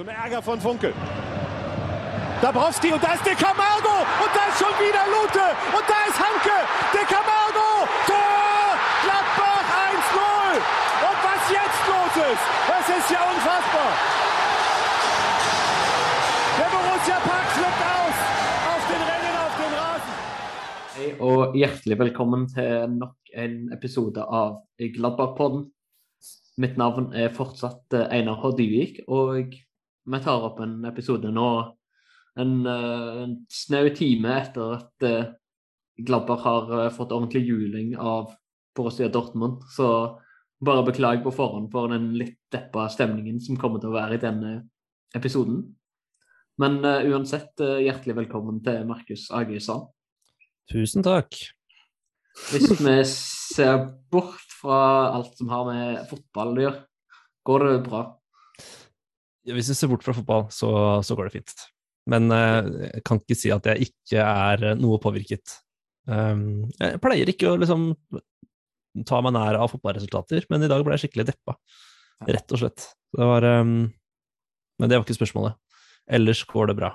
Und Ärger von Funkel. Dabrowski und da ist De Camargo und da ist schon wieder Lute und da ist Hanke. De Camargo, Tor! Gladbach 1-0. Und was jetzt los ist, das ist ja unfassbar. Der Borussia Park flippt aus auf den Rennen auf dem Rasen. Hei og hjertelig velkommen til nok en episode av Gladbach-podden. Mitt navn er fortsatt eh, Einar H. Og vi tar opp en episode nå en, eh, en snau time etter at Glabber har eh, fått ordentlig juling av Borussia Dortmund. Så bare beklag på forhånd for den litt deppa stemningen som kommer til å være i denne episoden. Men uh, uansett, uh, hjertelig velkommen til Markus Agøysand. Tusen takk. Hvis vi ser bort fra alt som har med fotball å gjøre, går det bra? Hvis vi ser bort fra fotball, så, så går det fint. Men eh, jeg kan ikke si at jeg ikke er eh, noe påvirket. Um, jeg pleier ikke å liksom ta meg nær av fotballresultater, men i dag ble jeg skikkelig deppa. Rett og slett. Det var um, Men det var ikke spørsmålet. Ellers går det bra.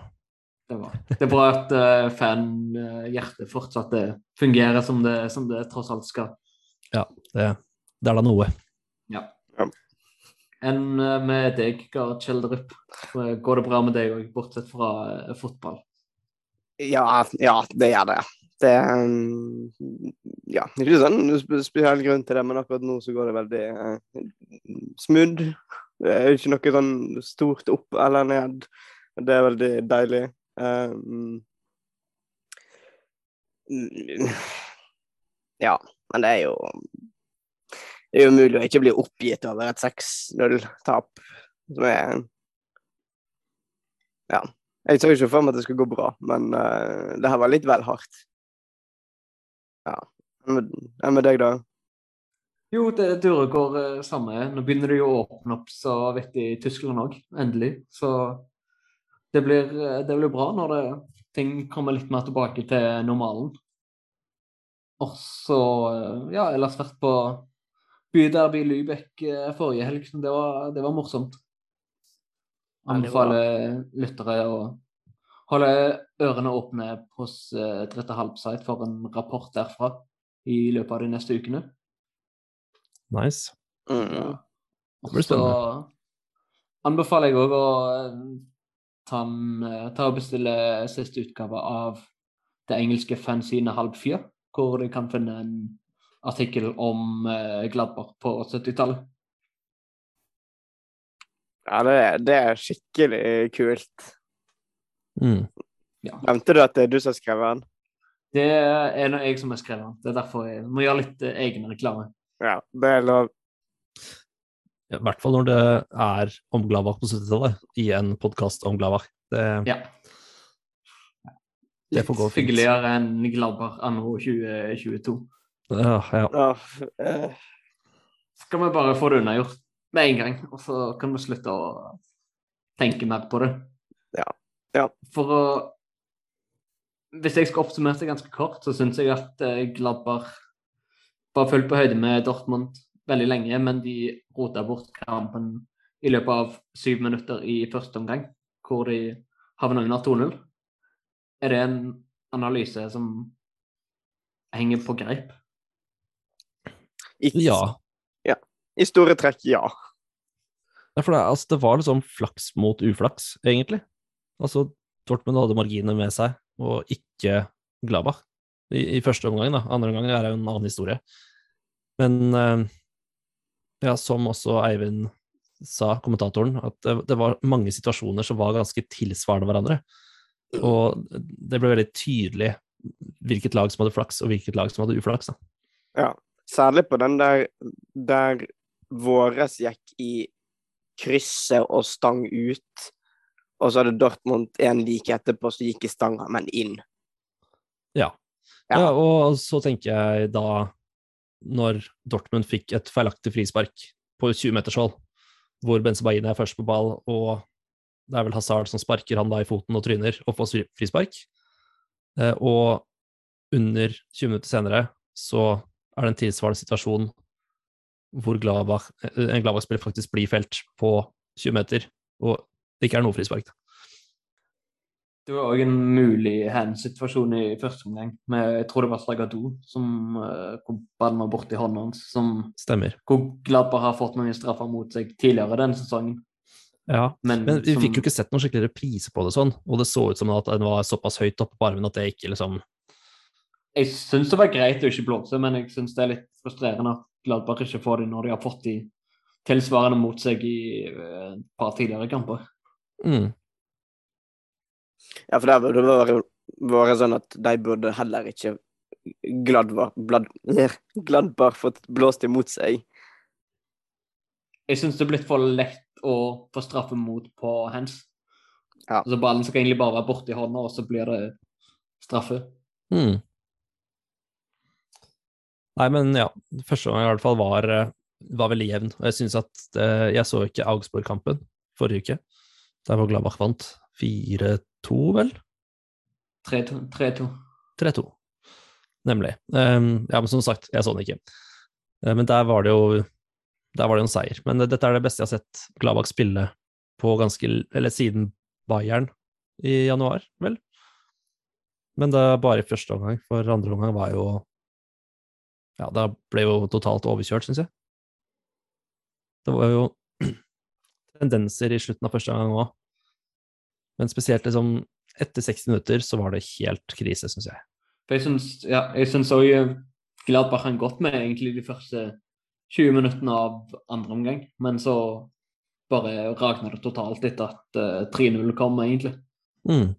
Det, var. det er bra at uh, fanhjertet fortsatt eh, fungerer som det, som det tross alt skal. Ja, det, det er da noe. Ja. Enn eh, med deg, Gard Kjeldrup? Går det bra med deg òg, bortsett fra eh, fotball? Ja, ja, det gjør det. Det um, Ja, ikke sånn sp- spesiell grunn til det, men akkurat nå så går det veldig eh, smooth. Det er ikke noe sånn stort opp eller ned. Det er veldig deilig. Um, mm, ja, men det er jo Det er jo umulig å ikke bli oppgitt over et 6-0-tap. Som er Ja. Jeg så ikke for meg at det skulle gå bra, men uh, det her var litt vel hardt. Ja. Enn med, deg, da? Jo, det durer går uh, samme. Nå begynner det jo å åpne opp så vidt i Tyskland òg, endelig. Så det blir, eh, det blir bra når det, ting kommer litt mer tilbake til normalen. Og så, ja, ellers vært på byderby Lübeck eh, forrige helg. Det var, det var morsomt. Ja, Anbefaler lyttere å holde ørene åpne hos eh, Dritte Halbside for en rapport derfra i løpet av de neste ukene. Nice. Mm. Det blir så spennende. anbefaler jeg òg å eh, ta, eh, ta og bestille siste utgave av det engelske fanzine Halb Fyr, hvor de kan finne en artikkel om eh, Gladbach på 70-tallet. Ja, det, er- det er skikkelig kult. Mm. Nevnte du at det er du som har skrevet den? Det er nå jeg som har skrevet den. Det er derfor jeg må gjøre litt eh, egen reklame. Ja, det er lov. Ja, I hvert fall når det er om Gladbach på 70-tallet, i en podkast om Gladbach. Det, Ja. Det får gå fint. hyggeligere enn Gladbach anno 2022. ja, ja. Ja, eh, Skal vi bare få det unnagjort med en gang, og så kan vi slutte å tenke mer på det. Ja. Ja. For å Hvis jeg skal oppsummere det ganske kort, så syns jeg at Glabber Gladbach var fullt på høyde med Dortmund veldig lenge, men de rota bort kampen i løpet av syv minutter i første omgang, hvor de havna under 2-0. Er det en analyse som henger på greip? I, ja. I store trekk, ja. Ja, for det, altså, det var liksom flaks mot uflaks, egentlig. Altså, Dortmund hadde marginene med seg, og ikke glaba I, I første omgang, da. Andre omgang er jo en annen historie. Men eh, ja, som også Eivind sa, kommentatoren, at det, det var mange situasjoner som var ganske tilsvarende hverandre. Og det ble veldig tydelig hvilket lag som hadde flaks, og hvilket lag som hadde uflaks. Da. Særlig på den der der våres gikk i krysset og stang ut, og så hadde Dortmund en like etterpå som gikk i stanga, men inn. Ja. Ja. Ja. og så tenker jeg da, når Dortmund fikk et feilaktig frispark på 20-metershold, hvor Benzebaini er først på ball, og det er vel Hazard som sparker han da i foten og tryner og får frispark. Eh, og under 20 minutter senere så er det en tilsvarende situasjon hvor Gladbach, eh, en Gladbach-spiller faktisk blir felt på 20 meter, og det ikke er noe frispark. Det var òg en mulig hands-situasjon i første omgang. Med, jeg tror det var Slagado som hvor ballen var borti hånda hans. Som, Stemmer. hvor Gladbach har fått noen straffer mot seg tidligere denne sesongen. Ja, Men, Men vi som, fikk jo ikke sett noen skikkelig reprise på det sånn, og det så ut som at den var såpass høyt oppe på armen at det ikke liksom Jeg syns det var greit å ikke blåse, men jeg syns det er litt frustrerende at Gladbach ikke får de når de har fått de tilsvarende mot seg i eh, et par tidligere kamper. mm, Ja, for det burde det være, være sånn at de burde heller ikke Gladbach, blad, Gladbach fått blåst imot seg. Jeg syns det er blitt for lett å få straffe mot på hands. Ja. Altså Ballen skal egentlig bare være borti hånda, og så blir det straffe. mm. Nei, men ja, første gang i hvert fall var, eh, var veldig jevn. Og jeg synes at eh, Jeg så ikke Augsburg-kampen forrige uke, der hvor Gladbach vant 4-2, vel? 3-2. 3-2. 3-2. Nemlig. Um, ja, men som sagt, jeg så den ikke. Uh, men der var det jo der var det en seier. Men uh, dette er det beste jeg har sett Gladbach spille på ganske Eller siden Bayern i januar, vel? Men det er bare i første omgang, for andre omgang var jo Ja, da ble jo totalt overkjørt, syns jeg. Det var jo tendenser i slutten av første gang òg. Men spesielt liksom etter 60 minutter så var det helt krise, syns jeg. For jeg syns ja, jeg syns òg Gladbach hang godt med egentlig de første 20 minuttene av andre omgang, men så bare rakna det totalt etter at uh, 3-0 kom, egentlig. Mm.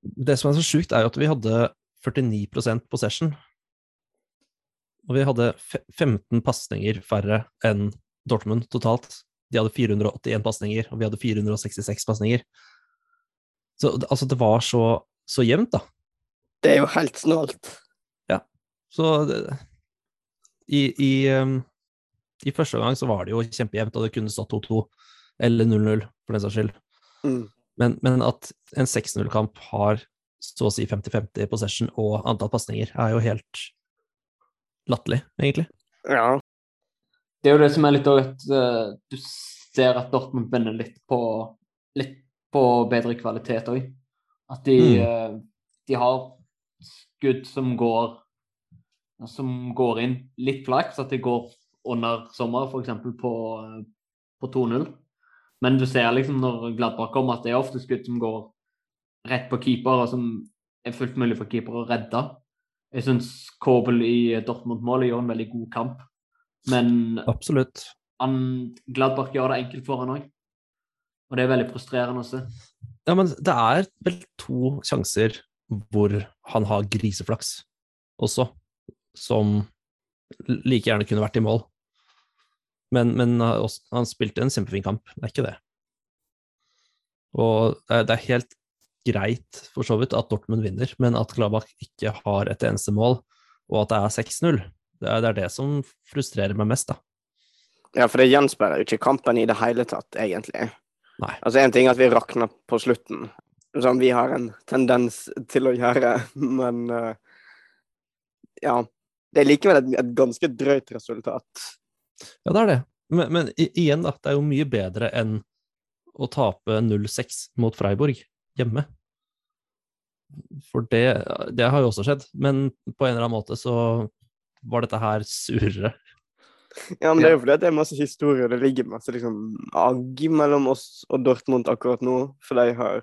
Det som er så sjukt, er jo at vi hadde 49% possession. Og vi hadde 15 pasninger færre enn Dortmund totalt. De hadde 481 pasninger, og vi hadde 466 pasninger. Så altså, det var så, så jevnt, da. Det er jo helt snålt. Ja. Så det, i, i, um, I første gang så var det jo kjempejevnt, og det kunne stått 2-2 eller 0-0, for den saks skyld. Mm. Men, men at en 6-0-kamp har så å si 50-50 possession og antall pasninger, er jo helt latterlig, egentlig. Ja. Det er jo det som er litt òg at eh, du ser at Dortmund vinner litt på litt på bedre kvalitet òg. At de, Mm. eh, de har skudd som går som går inn. Litt flaks at de går under sommer, f.eks. på, eh, på 2-0. Men du ser liksom når Gladbach kommer, at det er ofte skudd som går rett på keeper, og som er fullt mulig for keeper å redde. Jeg syns Kobel i Dortmund-målet gjør en veldig god kamp. Men Absolutt. han, Gladbach gjør det enkelt for han òg. Og det er veldig frustrerende å se. Ja, men det er vel to sjanser hvor han har griseflaks også, som like gjerne kunne vært i mål. Men, men han spilte en kjempefin kamp, det er ikke det. Og det er helt greit, for så vidt, at Dortmund vinner, men at Gladbach ikke har et eneste mål, og at det er 6-0, det er, det som frustrerer meg mest, da. ja, for det gjenspeiler jo ikke kampen i det hele tatt, egentlig. Nei. Altså, én ting er at vi rakner på slutten, som vi har en tendens til å gjøre, men eh, ja. Det er likevel et, et ganske drøyt resultat. Ja, det er det. Men, men igjen, da. Det er jo mye bedre enn å tape 0-6 mot Freiburg hjemme. For det, det har jo også skjedd. Men på en eller annen måte så var dette her surere. Ja, men det er jo fordi at det er masse historie, og det ligger masse liksom agg mellom oss og Dortmund akkurat nå, for de har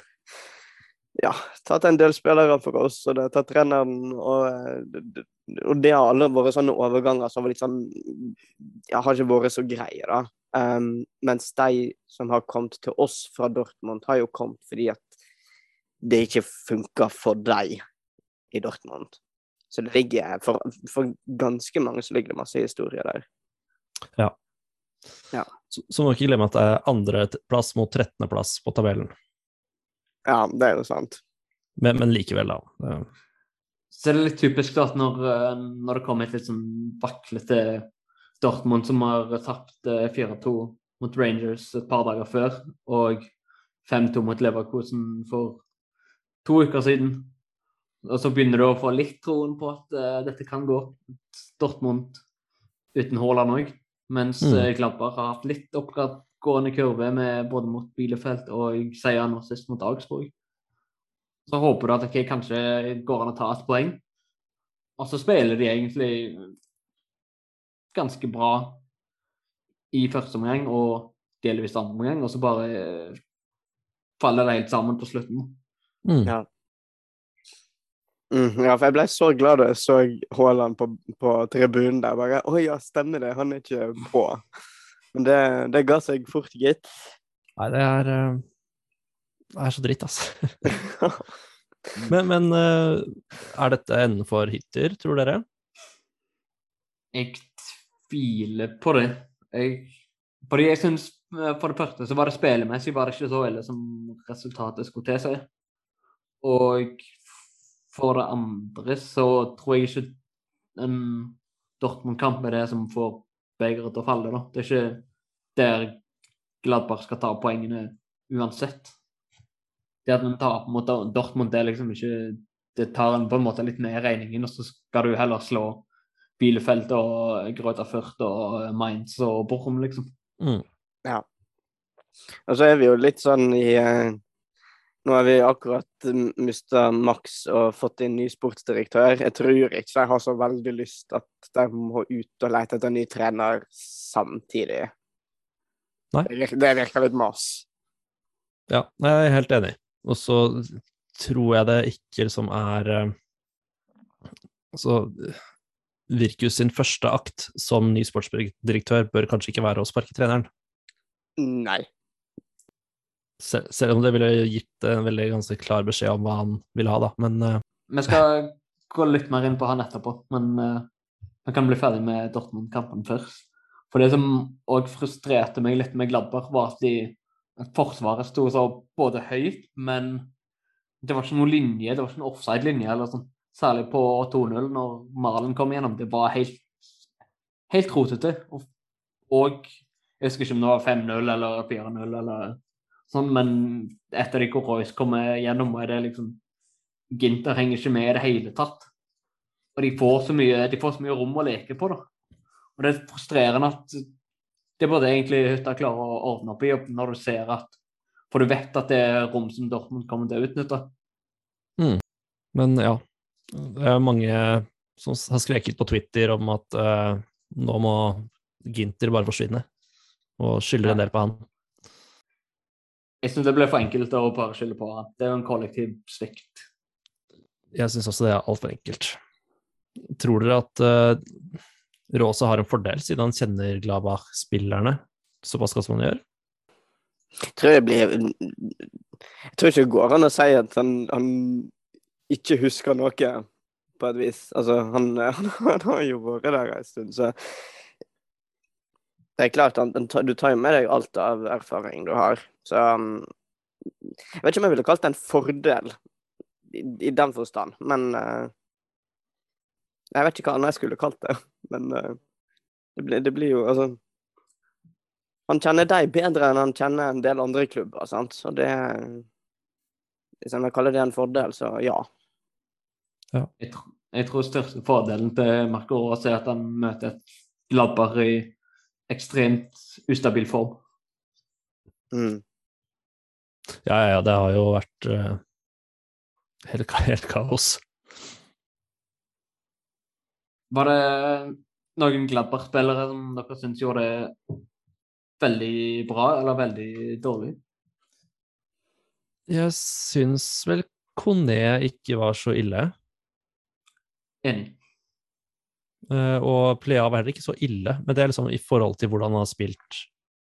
ja, tatt en del spillere for oss, og det har tatt treneren, og, eh, og det har alle vært sånne overganger som så litt sånn ja, har ikke vært så greie, da. Um, mens de som har kommet til oss fra Dortmund, har jo kommet fordi at det ikke funker for deg i Dortmund. Så det ligger for, for ganske mange så ligger det masse historie der. Så, så må du ikke glemme at det er andreplass mot 13.-plass på tabellen. Ja, det er jo sant. Men, men likevel, da. Det- Så er litt typisk da, at når, eh, når det kommer et litt sånn vaklete Dortmund som har tapt eh, 4-2 mot Rangers et par dager før, og 5-2 mot Leverkusen for to uker siden. Og så begynner du å få litt troen på at uh, dette kan gå. Dortmund uten Haaland òg. Mens Mm. uh, Klabber har hatt litt oppgående kurve med både mot Bielefeld og seieren nå sist mot Augsburg. Så håper du at det kanskje går an å ta et poeng. Og så spiller de egentlig ganske bra i første omgang og delvis andre omgang, og så bare faller det helt sammen på slutten. Mm. Ja. Mm, ja, for jeg ble så glad da jeg så Haaland på, på tribunen der. Bare Å ja, stemmer det, han er ikke på. Men det, det ga seg fort, gitt. Nei, det er eh, Det er så dritt, altså. men men eh, er dette enden for Hitter, tror dere? Jeg tviler på det. Jeg, fordi jeg syns for det første så var det spillemessig var det ikke så ille som resultatet skulle tilsi. Og for det andre så tror jeg ikke en Dortmund-kamp er det som får begeret til å falle. da. Det er ikke der Gladbach skal ta poengene uansett. Det at man taper mot Dortmund, det er liksom ikke Det tar en på en måte litt ned regningen, og så skal du heller slå Bielefeld og Grøta Fürth og Mainz og Bochum, liksom. Mm. Ja. Og så er vi jo litt sånn i eh, Nå har vi akkurat mista Max og fått inn ny sportsdirektør. Jeg tror ikke de har så veldig lyst at de må ut og lete etter en ny trener samtidig. Nei. Det virker, det virker litt mas. Ja, jeg er helt enig. Og så tror jeg det ikke liksom er eh, Altså, Virkus sin første akt som ny sportsdirektør bør kanskje ikke være å sparke treneren. Nei. Sel selv om det ville gitt en veldig ganske klar beskjed om hva han ville ha, da. Men eh, Vi skal gå litt mer inn på han etterpå, men vi kan bli ferdig med Dortmund-kampen først. For det som òg frustrerte meg litt med Gladbach, var at, de, at Forsvaret sto så både høyt, men det var ikke noen linje, det var ikke noen offside-linje eller sånn. Særlig på 2-0, når Malen kom gjennom. Det var helt, helt rotete. Og, og jeg husker ikke om det var 5-0 eller 4-0 eller sånn, men etter at Royce kommer gjennom, er det liksom Ginter henger ikke med i det hele tatt. Og de får så mye, de får så mye rom å leke på, da. Og det er frustrerende at det burde egentlig Hutta klare å ordne opp i, når du ser at For du vet at det er rom som Dortmund kommer til å utnytte. Men ja, det er mange som har skreket på Twitter om at uh, nå må Ginter bare forsvinne, og skylder en del på han. Jeg syns det ble for enkelt å bare skylde på han. Det er jo en kollektiv svikt. Jeg syns også det er altfor enkelt. Tror dere at uh, Rosa har en fordel, siden han kjenner Glabach-spillerne såpass godt som han gjør? Jeg tror jeg, blir Jeg tror ikke det går an å si at han, han ikke husker noe, på et vis. Altså, han, han, han har jo vært der en stund, så det er klart, han, du tar jo med deg alt av erfaring du har. Så um, Jeg vet ikke om jeg ville kalt det en fordel i, i den forstand, men uh, Jeg vet ikke hva annet jeg skulle kalt det, men uh, det, blir, det, blir, jo Altså Han kjenner deg bedre enn han kjenner en del andre klubber, sant, så det Hvis jeg kaller det en fordel, så ja. ja. Jeg, tr jeg, tror største fordelen til Marco Aas er at han møter et Gladbar i ekstremt ustabil form. Mm. Ja, ja, det har jo vært uh, helt, helt, kaos. Var det noen Gladbart-spillere som dere syns gjorde det veldig bra, eller veldig dårlig? Jeg syns vel Kone ikke var så ille. Enig. Uh, og Plea var heller ikke så ille, men det er liksom i forhold til hvordan han har spilt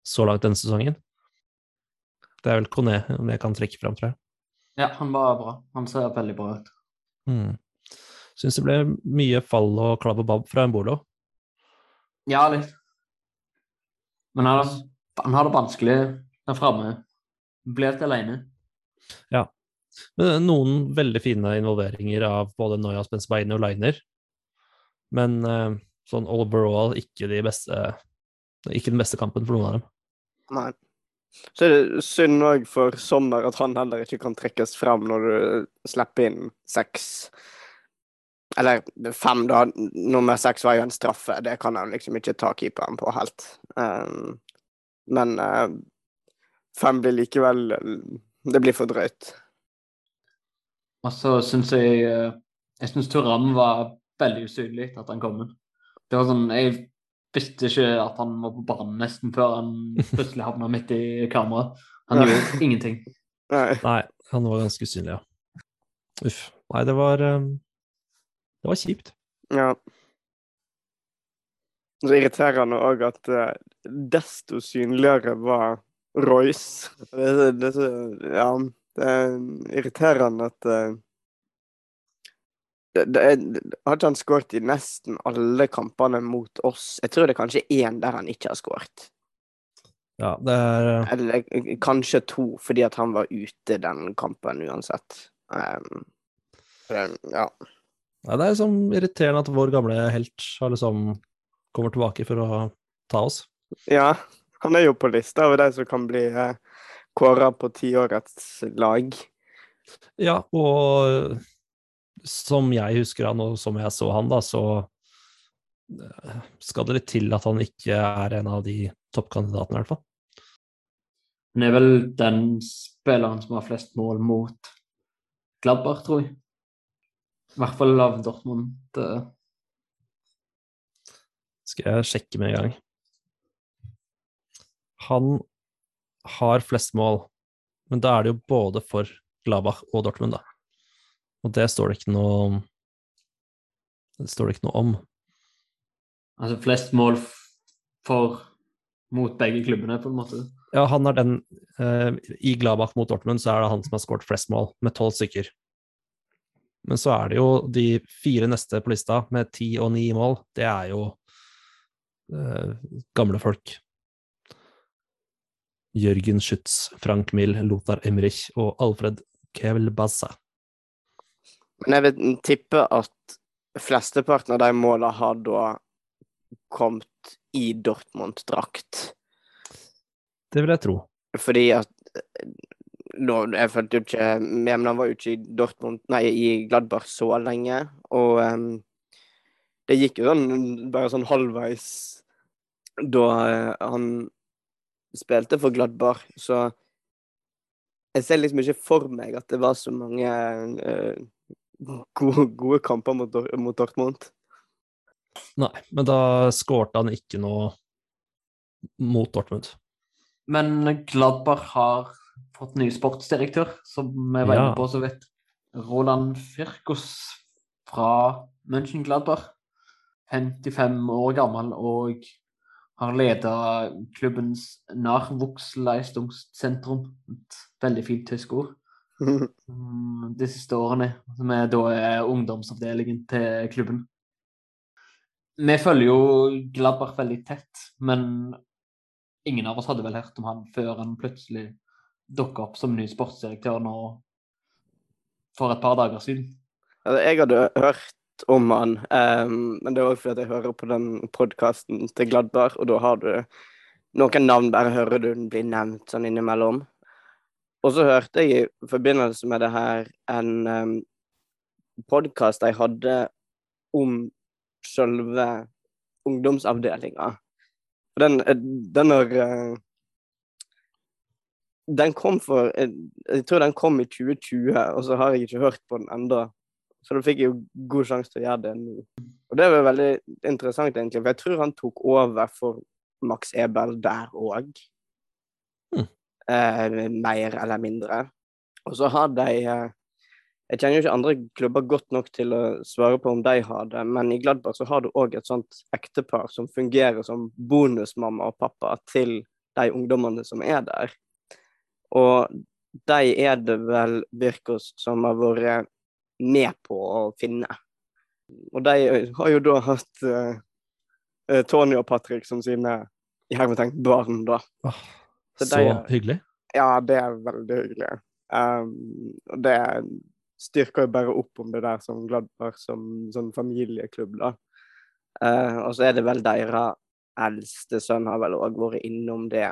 så langt denne sesongen. Det er vel Kone om jeg kan trekke fram, tror jeg. Ja, han var bra. Han ser veldig bra ut. Mm. Syns det ble mye fall og klabb og babb fra Embolo. Ja, litt. Men han, han har det vanskelig der framme. Ble helt alene. Ja. Men noen veldig fine involveringer av både Noyas Benzbaini og Liner. Men uh, sånn overall ikke, de beste, ikke den beste kampen for noen av dem. Nei. Så er det synd òg for Sommer at han heller ikke kan trekkes frem når du slipper inn seks. Eller fem, da. Nummer seks var jo en straffe. Det kan han liksom ikke ta keeperen på helt. Um, Men uh, fem blir likevel Det blir for drøyt. Og så syns jeg eh, Jeg syns Turam var veldig usynlig at han kom inn. Det var sånn Jeg visste ikke at han var på banen nesten før han plutselig havna midt i kameraet. Han gjorde ingenting. Nei. Nei, han var ganske usynlig, ja. Uff. Nei, det var eh, Det var kjipt. Ja. Så irriterende òg at eh, desto synligere var Royce. Det, det, det, ja, det er irriterende at eh, det, det Har han skåret i nesten alle kampene mot oss? Jeg tror det er kanskje én der han ikke har skåret. Ja, det er eh, Eller eh, kanskje to, fordi at han var ute den kampen uansett. Um, den, ja. ja. det er liksom irriterende at vår gamle helt har liksom kommer tilbake for å ta oss. ja. Han er jo på lista over de som kan bli eh, kåra på tiårets lag. Ja, og som jeg husker han, og som jeg så han, da, så eh, skal det litt til at han ikke er en av de toppkandidatene, i hvert fall. Han er vel den spilleren som har flest mål mot Gladbach, tror jeg. I hvert fall av Dortmund. eh, Skal jeg sjekke med en gang. Han har flest mål, men da er det jo både for Gladbach og Dortmund, da. Og det står det ikke noe Det står det ikke noe om. Altså flest mål for mot begge klubbene, på en måte. Ja, han er den eh, I Gladbach mot Dortmund så er det han som har skåret flest mål, med tolv stykker. Men så er det jo de fire neste på lista, med ti og ni mål. Det er jo eh, gamle folk. Jørgen Schütz, Frank Mill, Lothar Emrich og Alfred Kevelbazza. Men jeg vil tippe at flesteparten av de måla har da kommet i Dortmund-drakt. Det vil jeg tro. Fordi at eh, nå, Jeg følte jo ikke Men han var jo ikke i Dortmund Nei, i Gladbach så lenge. Og um, det gikk jo sånn bare sånn halvveis da uh, han spilte for Gladbach, så jeg ser liksom ikke for meg at det var så mange eh, gode, gode kamper mot, mot Dortmund. Nei, men da skårte han ikke noe mot Dortmund. Men Gladbar har fått ny sportsdirektør, som vi var inne på så vidt. Roland Firkus fra München Gladbar. 55 år gammel og har ledet klubbens Nachwuchsleistungszentrum. Et veldig fint tysk ord. De siste årene, som er da er ungdomsavdelingen til klubben. Vi følger jo Gladbach veldig tett, men ingen av oss hadde vel hørt om han før han plutselig dukka opp som ny sportsdirektør nå for et par dager siden. Jeg hadde hørt om han, ehm, men det var òg fordi jeg hører på den podkasten til Gladbar, og da har du noen navn, bare hører du den bli nevnt sånn innimellom. Og så hørte jeg i forbindelse med det her en um, podkast jeg hadde om selve ungdomsavdelinga. Den, eh, den har eh, Den kom for jeg, jeg tror den kom i 2020, og så har jeg ikke hørt på den enda. Så da fikk jeg jo god sjanse til å gjøre det nå. Og det var veldig interessant, egentlig, for jeg tror han tok over for Max Ebel der òg. Eh, mer eller mindre. Og så har de eh, Jeg kjenner jo ikke andre klubber godt nok til å svare på om de har det, men i Gladbach så har du òg et sånt ektepar som fungerer som bonusmamma og pappa til de ungdommene som er der. Og de er det vel Birkos som har vært med på å finne. Og de har jo da hatt eh, Tony og Patrick som sine i hermetegn barn, da. Åh, Så så er- hyggelig. Ja, det er veldig hyggelig. Um, og det styrker jo bare opp om det der som Gladbar som som familieklubb, da. Uh, og så er det vel deres eldste sønn har vel òg vært innom det,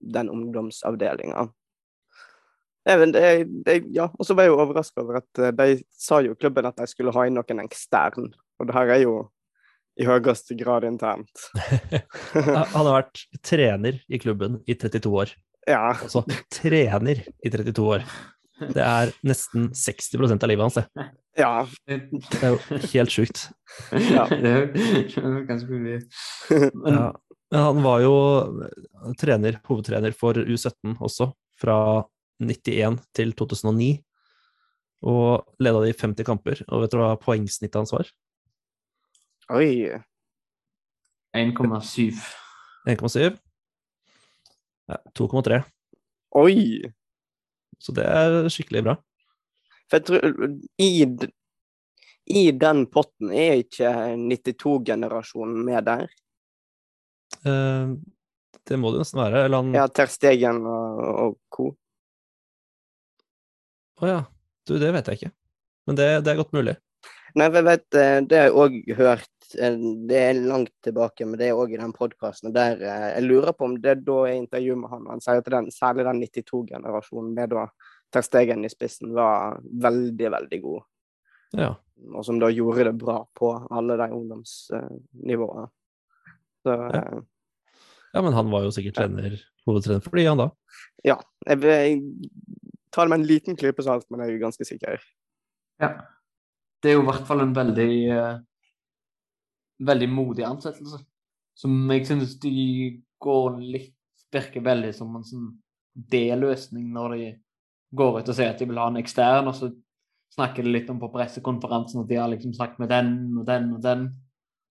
den ungdomsavdelinga. Ja, og så var jeg jo overraska over at eh, de sa jo klubben at de skulle ha inn noen ekstern. Og det her er jo i høyeste grad internt. Han har vært trener i klubben i 32 år. Ja. Altså trener i 32 år. Det er nesten 60% av livet hans, det. ja. Det er jo helt sjukt. Ja. det er ganske mye. Men Ja. Han var jo trener, hovedtrener for U17 også, fra 91 til 2009. Og leda de 50 kamper. Og vet du hva poengsnittet hans var? Oi. 1,7. 1,7? Ja, 2,3. Oi. Så det er skikkelig bra. For jeg tror i, I den potten er ikke 92-generasjonen med der. Eh, det må det jo nesten være. Eller han Ja, Ter Stegen og, og co. ja. Du, det vet jeg ikke. Men det, det er godt mulig. Nei, jeg vet, eh, det har jeg òg hørt Det er langt tilbake, men det er òg i den podkasten der eh, Jeg lurer på om det da er intervju med han, han sier at den, særlig den 92-generasjonen med da Ter Stegen i spissen var veldig, veldig god. Ja. Og som da gjorde det bra på alle de ungdomsnivåene. Så Ja. eh, ja, men han var jo sikkert trener, hovedtrener for de, han da. ja. Jeg, jeg tar det med en liten klype salt, men jeg er ganske sikker. Ja. Det er jo i hvert fall en veldig eh, veldig modig ansettelse. Som jeg synes de går litt Virker veldig som en sånn D-løsning når de går ut og sier at de vil ha en ekstern, og så snakker de litt om på pressekonferansen at de har liksom snakket med den og den og den.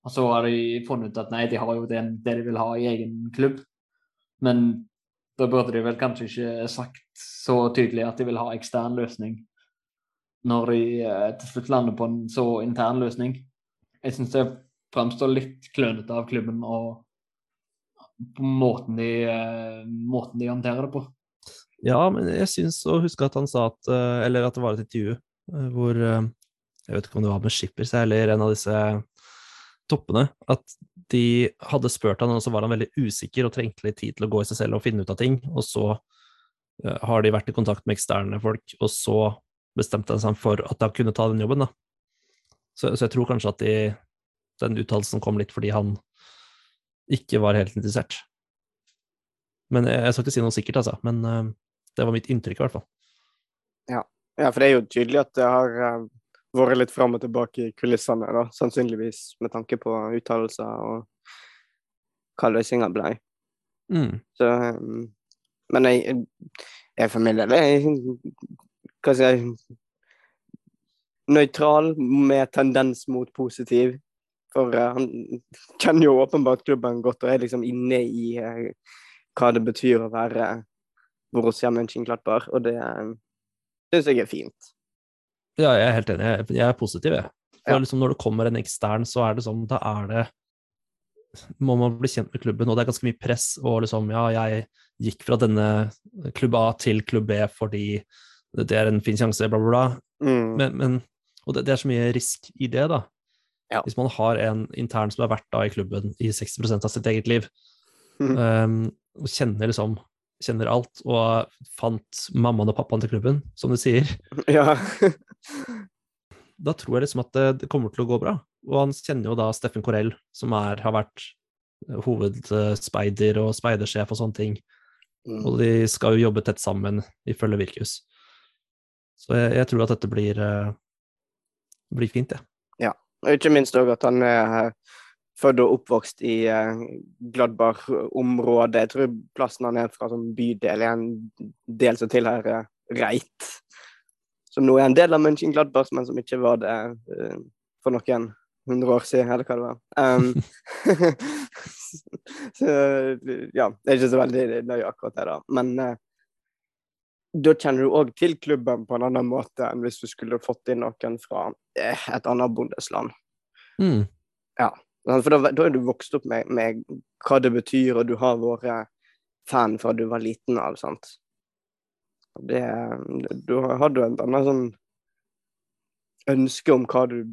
Og så har de funnet ut at nei, de har jo det, det de vil ha i egen klubb. Men da burde de vel kanskje ikke sagt så tydelig at de vil ha ekstern løsning når de eh, til slutt lander på en så intern løsning. Jeg syns det fremstår litt klønete av klubben og på måten de, eh, måten de håndterer det på. Ja, men jeg syns å huske at han sa at eh, Eller at det var et intervju eh, hvor Jeg vet ikke om det var med Shippers eller en av disse toppene. At de hadde spurt han, og så var han veldig usikker og trengte litt tid til å gå i seg selv og finne ut av ting. Og så har de vært i kontakt med eksterne folk, og så bestemte han seg for at han kunne ta den jobben, da. Så, så jeg tror kanskje at de, den uttalelsen kom litt fordi han ikke var helt interessert. Men jeg, jeg skal ikke si noe sikkert, altså. Men uh, det var mitt inntrykk, i hvert fall. Ja, for det er jo tydelig at det har uh, vært litt fram og tilbake i kulissene, da. Sannsynligvis med tanke på uttalelser og hva løsninga ble. Mm. Så um, Men jeg, jeg for min del er Hva skal jeg Nøytral med tendens mot positiv. For uh, han kjenner jo åpenbart klubben godt og er liksom inne i uh, hva det betyr å være Borussia Mönchengladbach, og det uh, syns jeg er fint. Ja, jeg er helt enig. Jeg, jeg er positiv, jeg. For Ja. liksom når det kommer en ekstern, så er det sånn Da er det Må man bli kjent med klubben, og det er ganske mye press. Og liksom, ja, jeg gikk fra denne klubb A til klubb B fordi det er en fin sjanse, bla, bla, bla. Mm. Men, men Og det, det er så mye risk i det, da. Ja. Hvis man har en intern som har vært da i klubben i 60% av sitt eget liv, mm. um, og kjenner liksom kjenner alt, og fant mammaen og pappaen til klubben, som du sier, Ja. da tror jeg liksom at det, det kommer til å gå bra. Og han kjenner jo da Steffen Korell, som er, har vært eh, hovedspeider og speidersjef og sånne ting. Mm. Og de skal jo jobbe tett sammen, ifølge Virkus. Så jeg, jeg tror at dette blir, eh, blir fint, jeg. Og ikke minst òg at han er eh, født og oppvokst i eh, Gladbach-området. Jeg tror plassen han er fra som bydel, er en del som tilhører Reit. Som nå er en del av München-Gladbach, men som ikke var det eh, for noen hundre år siden, eller hva det var. Um, så ja, det er ikke så veldig nøye akkurat det, da. Men eh, da kjenner du òg til klubben på en annen måte enn hvis du skulle fått inn noen fra eh, et annet bondesland. Mm. Ja. For da, da er du vokst opp med, med hva det betyr, og du har vært fan fra du var liten av, sant. Det, du har du et annet sånn ønske om hva du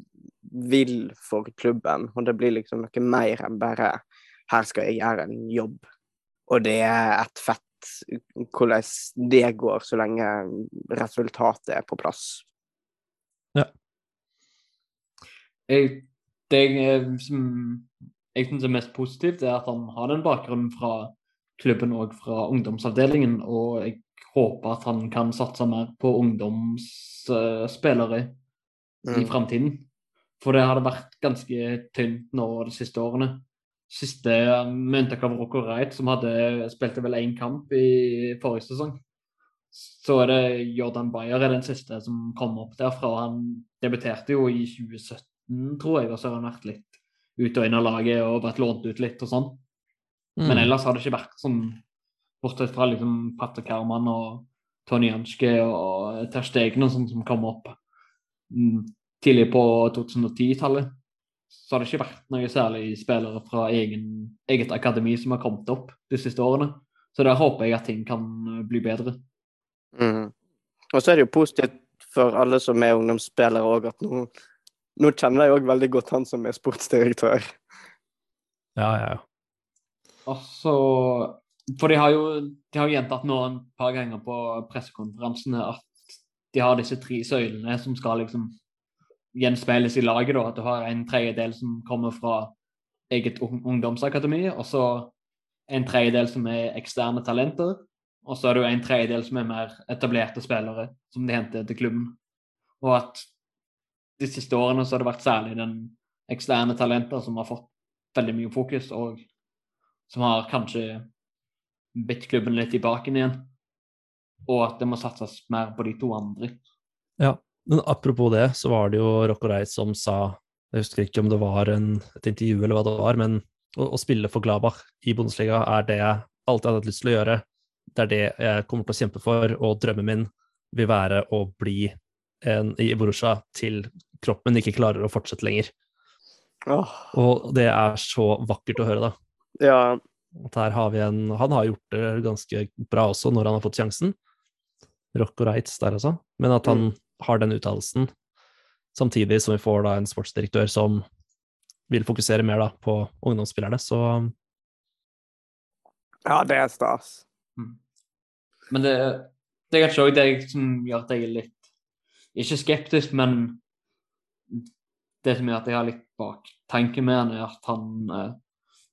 vil for klubben, og det blir liksom noe mer enn bare her skal jeg gjøre en jobb, og det er et fett hvordan det går så lenge resultatet er på plass. Jeg det jeg, som jeg syns er mest positivt, er at han har den bakgrunnen fra klubben og fra ungdomsavdelingen. Og jeg håper at han kan satse mer på ungdomsspillere i Mm. framtiden. For det hadde vært ganske tynt nå de siste årene. Siste, med unntak av Rocco Wright, som hadde spilte vel én kamp i forrige sesong. Så er det Jordan Bayer er den siste som kom opp derfra. Han debuterte jo i 2017, tror jeg, og så har han vært litt ute og inn av laget og vært lånt ut litt og sånn. Mm. Men ellers har det ikke vært sånn, bortsett fra liksom Patter Kerman og Tony Janske og Ter Stegen og sånn som kom opp mm, tidlig på 2010-tallet, så har det ikke vært noe særlig spillere fra egen, eget akademi som har kommet opp de siste årene. Så der håper jeg at ting kan eh, bli bedre. Mm. Og så er det jo positivt for alle som er ungdomsspillere òg, at nå, nå kjenner jeg òg veldig godt han som er sportsdirektør. Ja, ja, ja. Altså, For de har jo de har gjentatt nå et par ganger på pressekonferansene at de har disse tre søylene som skal liksom gjenspeiles i laget. da, At du har en tredjedel som kommer fra eget ungdomsakademi, og så en tredjedel som er eksterne talenter. Og så er det jo en tredjedel som er mer etablerte spillere, som de henter til klubben. Og at de siste årene så har det vært særlig den eksterne talenter som har fått veldig mye fokus, og som har kanskje bitt klubben litt i baken igjen. Og at det må satses mer på de to andre. Men apropos det, så var det jo Rocco Reitz som sa, jeg husker ikke om det var en, et intervju eller hva det var, men å, å spille for Glabach i Bundesliga er det jeg alltid har hatt lyst til å gjøre. Det er det jeg kommer til å kjempe for, og drømmen min vil være å bli en, i Borussia til kroppen ikke klarer å fortsette lenger. Oh. Og det er så vakkert å høre, da. ja. Har vi en Han har gjort det ganske bra også når han har fått sjansen. Rocco Reitz der altså. Men at han har den uttalelsen, samtidig som vi får da en sportsdirektør som vil fokusere mer da på ungdomsspillerne, så ja, det er stas. Men det, det er kanskje òg det som gjør at jeg er litt Ikke skeptisk, men det som gjør at jeg har litt baktanke med han, er at han eh,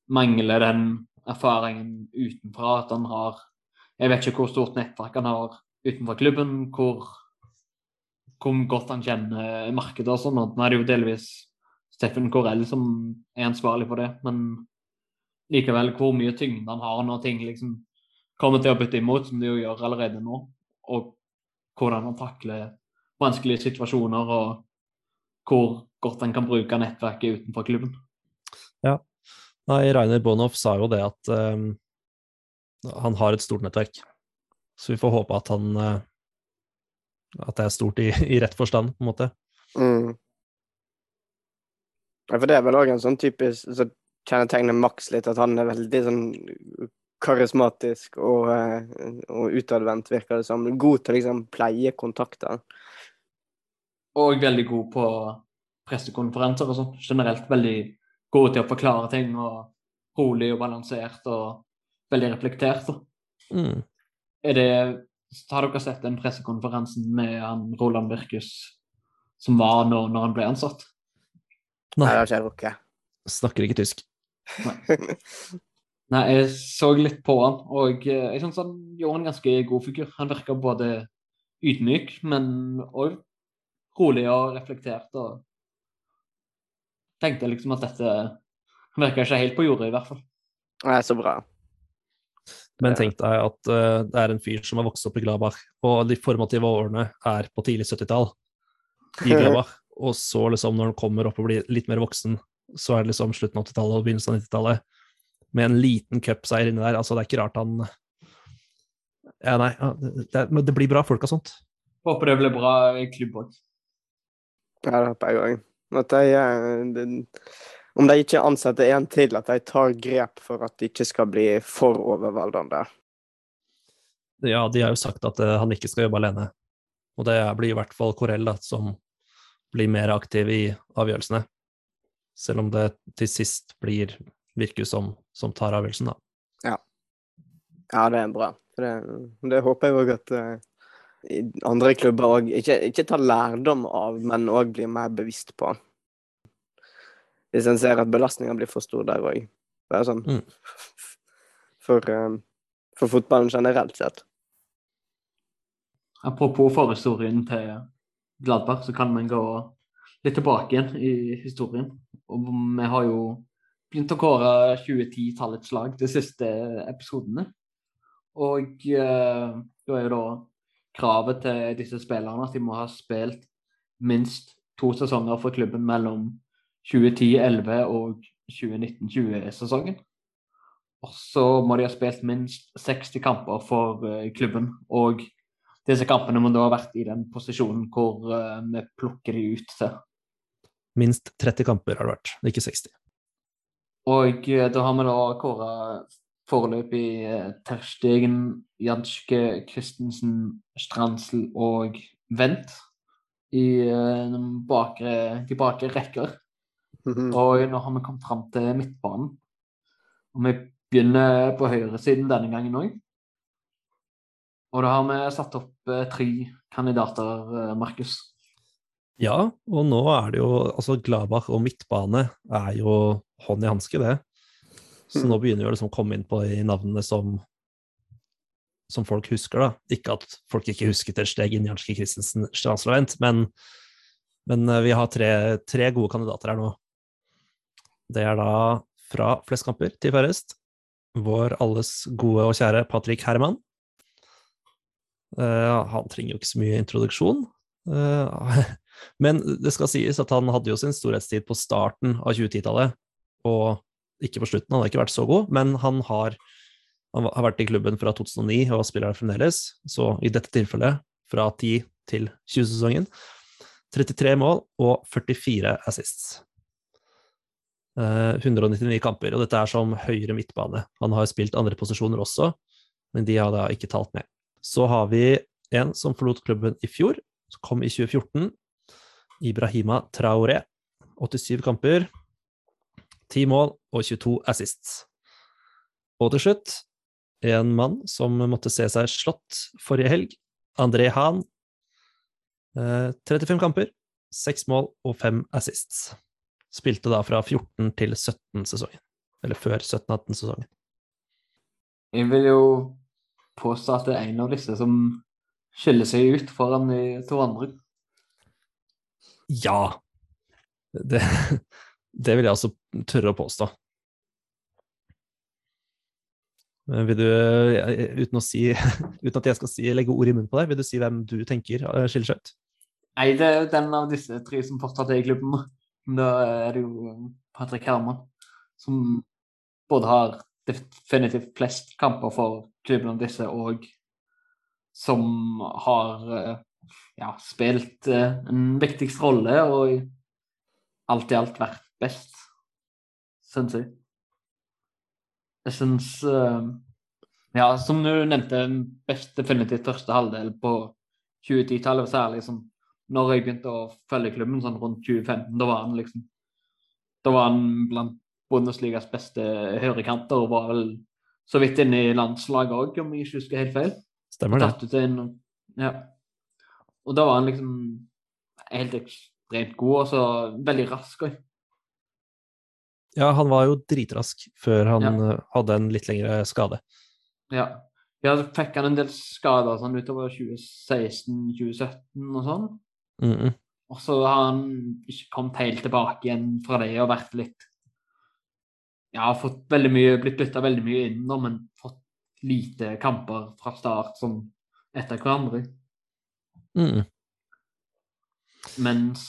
mangler den erfaringen utenfra. At han har Jeg vet ikke hvor stort nettverk han har utenfor klubben, hvor, hvor godt han kjenner markedet og sånn. Nå er det jo delvis Steffen Korell som er ansvarlig for det, men likevel hvor mye tyngde han har når ting liksom kommer til å bytte imot, som de jo gjør allerede nå. Og hvordan han takler vanskelige situasjoner, og hvor godt han kan bruke nettverket utenfor klubben. Nei, Rainer Bonhoff sa jo det at um, han har et stort nettverk. Så vi får håpe at han eh, At det er stort i, i rett forstand, på en måte. Mm. Ja, for det er vel òg en sånn typisk så kjennetegner Max litt, at han er veldig sånn karismatisk og, eh, og utadvendt, virker det som. God til å liksom pleie kontakter. Og veldig god på pressekonferanser og sånn. Generelt veldig god til å forklare ting, og rolig og balansert og veldig reflektert. Mm. Er det Har dere sett den pressekonferansen med han Roland Virkus som var nå når han ble ansatt? Nei, Nei, det har ikke jeg rukket. snakker ikke tysk. Nei, jeg så litt på han, og eh, jeg syns han gjorde en ganske god figur. Han virker både ydmyk, men òg rolig og reflektert. og tenkte liksom at dette Han virka ikke helt på jordet, i hvert fall. Nei, så bra. Men tenk deg at uh, det er en fyr som har vokst opp i Glabach, og de formative årene er på tidlig 70-tall i Glabach. Og så, liksom, når han kommer opp og blir litt mer voksen, så er det liksom slutten av 80-tallet og begynnelsen av 90-tallet, med en liten cupseier inni der. Altså, det er ikke rart han Ja, nei, ja, det, men det blir bra folk av sånt. Håper det blir bra i klubb òg. Ja, det håper jeg òg. At eh, det- om de ikke ansetter en til, at de tar grep for at det ikke skal bli for overveldende. Ja, de har jo sagt at eh, han ikke skal jobbe alene. Og det blir i hvert fall Corell da, som blir mer aktiv i avgjørelsene. Selv om det til sist blir Virkus som, som tar avgjørelsen, da. Ja, det er bra. Det, det håper jeg òg at uh, andre klubber òg ikke, ikke tar lærdom av, men òg blir mer bevisst på. Hvis en ser at belastninga blir for stor der òg. Det er sånn Mm. for, um, for fotballen generelt sett. Apropos forhistorien til Gladbach, så kan man gå litt tilbake igjen i historien. Og vi har jo begynt å kåre 2010-tallets lag de siste episodene. Og uh, da er jo da kravet til disse spillerne at de må ha spilt minst to sesonger for klubben mellom 2010-11 og 2019-20-sesongen. Og så må de ha spilt minst 60 kamper for eh, klubben. Og disse kampene må da ha vært i den posisjonen hvor eh, vi plukker de ut til. Minst 30 kamper har det vært, ikke 60. Og eh, da har vi da kåra foreløpig Terstegen, Janske, Christensen, Strandsel og Wendt i de bakre, de bakre rekker. Mhm. Og nå har vi kommet fram til midtbanen. Og vi begynner på høyresiden denne gangen òg. Og da har vi satt opp eh, tre kandidater, eh, Markus. Ja, og nå er det jo Altså, Gladbach og midtbane er jo hånd i hanske, det. Så Mm. nå begynner vi å liksom komme inn på de navnene som som folk husker, da. Ikke at folk ikke husker steg inn Janske Christensen, Stranslovent, men, men eh, vi har tre, tre gode kandidater her nå. Det er da fra flest kamper til færrest vår alles gode og kjære Patrick Herman. Uh, han trenger jo ikke så mye introduksjon. Uh, men det skal sies at han hadde jo sin storhetstid på starten av 2010-tallet, og ikke på slutten. Han har ikke vært så god, men han har, han har vært i klubben fra 2009 og spiller her fremdeles. Så i dette tilfellet fra 10 til 20-sesongen 33 mål og 44 assists. Eh, 199 kamper, og dette er som høyre midtbane. Han har spilt andre posisjoner også, men de har da ikke talt med. Så har vi en som forlot klubben i fjor, som kom i 2014. Ibrahima Traoré. 87 kamper, 10 mål og 22 assists. Og til slutt, en mann som måtte se seg slått forrige helg, André Hahn. Eh, 35 kamper, 6 mål og 5 assists. Spilte da fra 14 til 17-sesongen. Eller før 17-18-sesongen. Jeg vil jo påstå at det er en av disse som skiller seg ut foran de to andre. Ja. Det, det vil jeg også tørre å påstå. Men Vil du, eh, uten, si, uten at jeg skal si, legge ord i munnen på deg, vil du si hvem du tenker eh, skiller seg ut? Nei, det er jo den av disse tre som fortsatt er i klubben. Da er det jo Patrick Herman, som både har definitivt flest kamper for klubben av disse, og som har eh, ja, spilt eh, en viktigst rolle og alt i alt vært best, syns jeg. Jeg syns eh, Ja, som du nevnte, best definitivt første halvdel på 2010-tallet, særlig som når jeg begynte å følge klubben sånn rundt 2015, da var han liksom Da var han blant Bundesligas beste høyrekanter og var vel så vidt inne i landslaget òg, om jeg ikke husker helt feil. Stemmer det? Tatt ut inn, ja. Og da var han liksom helt ekstremt god, og så veldig rask òg. Ja, han var jo dritrask før han Ja. eh, hadde en litt lengre skade. Ja. ja, så fikk han en del skader sånn utover 2016-2017 og sånn. Mm -mm. Og så har han ikke kommet helt tilbake igjen fra det og vært litt Ja, fått veldig mye, blitt bytta veldig mye inn, nå, men fått lite kamper fra start sånn etter hverandre. Mm. Mens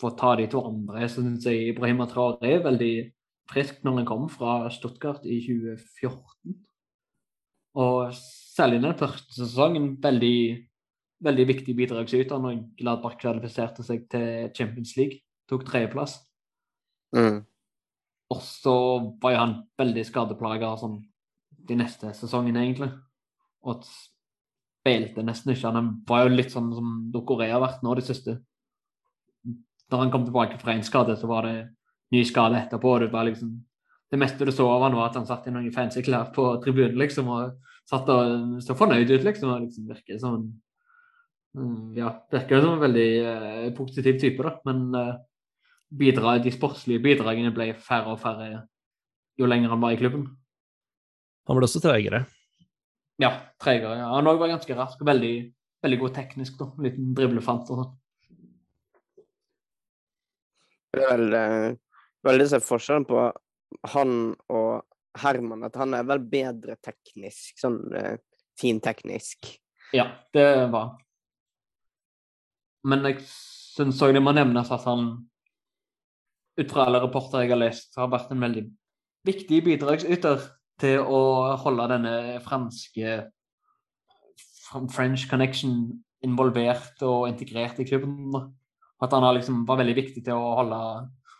for å ta de to andre, så syns jeg Ibrahima Traoré er veldig frisk når han kom fra Stuttgart i 2014. Og særlig den første sesongen veldig, veldig viktig bidragsyter når Gladbach kvalifiserte seg til Champions League. Tok tredjeplass. Mm. Og så var jo han veldig skadeplaga sånn de neste sesongene, egentlig. Og spilte nesten ikke. Han var jo litt sånn som Dokoré har vært nå de siste. Når han kom tilbake fra en skade, så var det ny skade etterpå. Det var liksom det meste du så av han var at han satt i noen fancy klær på tribunen liksom, og satt og så fornøyd ut, liksom. Og liksom virket som en Ja, virker som en veldig eh, positiv type, da. Men eh, bidrag, de sportslige bidragene ble færre og færre jo lenger han var i klubben. Han ble også treigere. Ja, tregere. Ja. Han òg var ganske rask og veldig, veldig god teknisk. da. En liten driblefant og sånn. Det er vel eh, veldig se forskjellen på han og Herman, at han er vel bedre teknisk, sånn eh, finteknisk. Ja, det var han. Men jeg syns òg det må nevnes at han, ut fra alle rapporter jeg har lest, har vært en veldig viktig bidragsyter til å holde denne franske French connection involvert og integrert i klubben. At han liksom var veldig viktig til å holde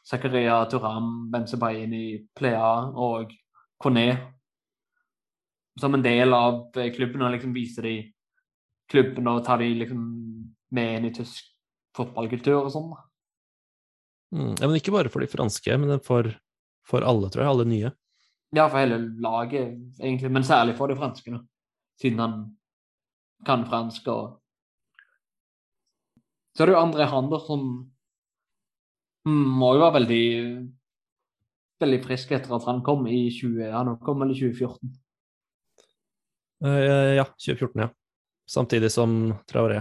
Zakaria Turam, i Plea og Kone som en del av klubben og liksom vise de klubben og ta de liksom med inn i tysk fotballkultur og sånn. Mm. Ja, men ikke bare for de franske, men for, for alle, tror jeg. Alle nye. Ja, for hele laget, egentlig. Men særlig for de franske, nå. Siden han kan fransk og Så er det jo André Hander som må jo være veldig veldig frisk etter at han kom i 20, han kom vel i 2014. Uh, ja, 2014, ja. Samtidig som Traoré.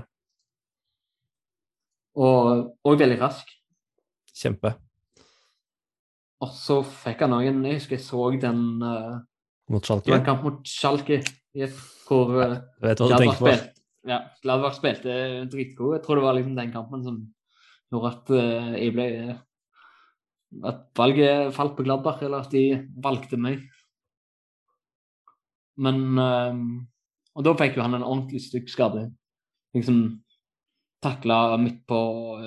Og, og veldig rask. Kjempe. Og så fikk han òg en Jeg husker jeg så den uh, Mot Schalke? En kamp mot Schalke, hvor uh, tenker på. Spilte, ja, Gladbach spilte dritgod. Jeg tror det var liksom den kampen som gjorde at uh, jeg ble At valget falt på Gladbach, eller at de valgte meg. Men uh, Og da fikk jo han en ordentlig stygg skade. Liksom takla midt på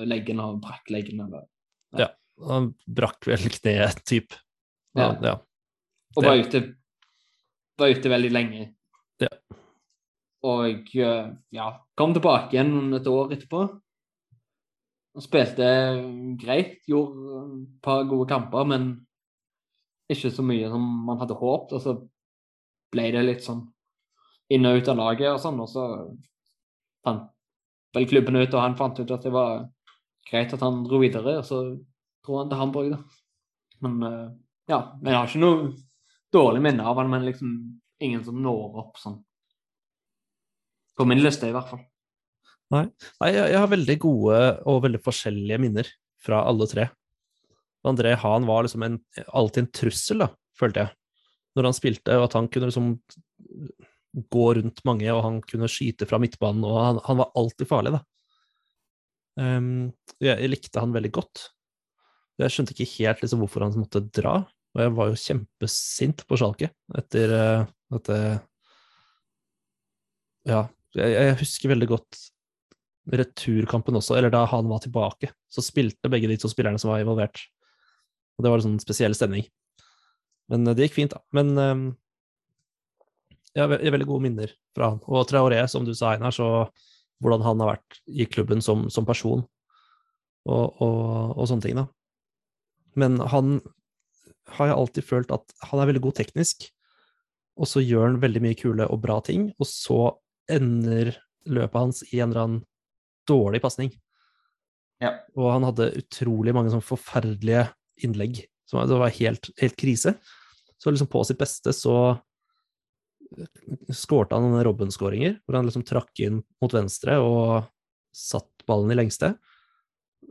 leggen og brakk leggen. Eller, ja. Han brakk vel kneet, typ. Ja. ja. Og var ute, var ute veldig lenge. Ja. Og ja, kom tilbake igjen et år etterpå. Og spilte greit, gjorde et par gode kamper, men ikke så mye som man hadde håpet. Og så ble det litt sånn inn og ut av laget og sånn, og så fant vel klubben ut, og han fant ut at det var greit at han dro videre, og så dro han til Hamburg, da. Men ja, jeg har ikke noe dårlig minne av han, men liksom ingen som når opp sånn. På min liste, i hvert fall. Nei, Nei jeg, har veldig gode og veldig forskjellige minner fra alle tre. André Hahn var liksom en, alltid en trussel, da, følte jeg, når han spilte, og at han kunne liksom gå rundt mange, og han kunne skyte fra midtbanen, og han, han var alltid farlig, da. Um, jeg, jeg, likte han veldig godt. Jeg skjønte ikke helt liksom, hvorfor han måtte dra, og jeg var jo kjempesint på Schalke etter uh, at uh, Ja, jeg, jeg, husker veldig godt returkampen også, eller da han var tilbake. Så spilte begge de to spillerne som var involvert. Og det var en sånn spesiell stemning. Men uh, det gikk fint, da. Men um, jeg har veldig gode minner fra han. Og Traoré, som du sa, Einar, så hvordan han har vært i klubben som, som person, og, og, og, sånne ting, da. Men han har jeg alltid følt at han er veldig god teknisk, og så gjør han veldig mye kule og bra ting, og så ender løpet hans i en eller annen dårlig pasning. Ja. Og han hadde utrolig mange sånn forferdelige innlegg. Som det var helt, helt krise. Så liksom på sitt beste så skårte han noen Robben-skåringer, hvor han liksom trakk inn mot venstre og satt ballen i lengste.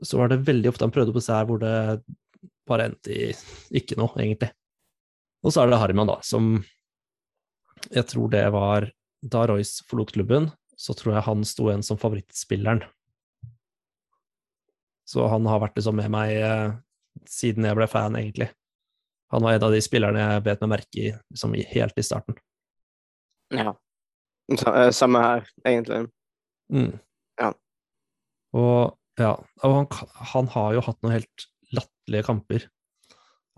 Så var det veldig ofte han prøvde på seg hvor det bare endte i ikke noe, egentlig. Og så er det Harman, da, som jeg tror det var Da Royce forlot klubben, så tror jeg han sto igjen som favorittspilleren. Så han har vært liksom med meg eh, siden jeg ble fan, egentlig. Han var en av de spillerne jeg bet meg merke i liksom, helt i starten. Ja. Eh, samme her, egentlig. Mm. Ja. Og ja, og han, han, har jo hatt noen helt latterlige kamper.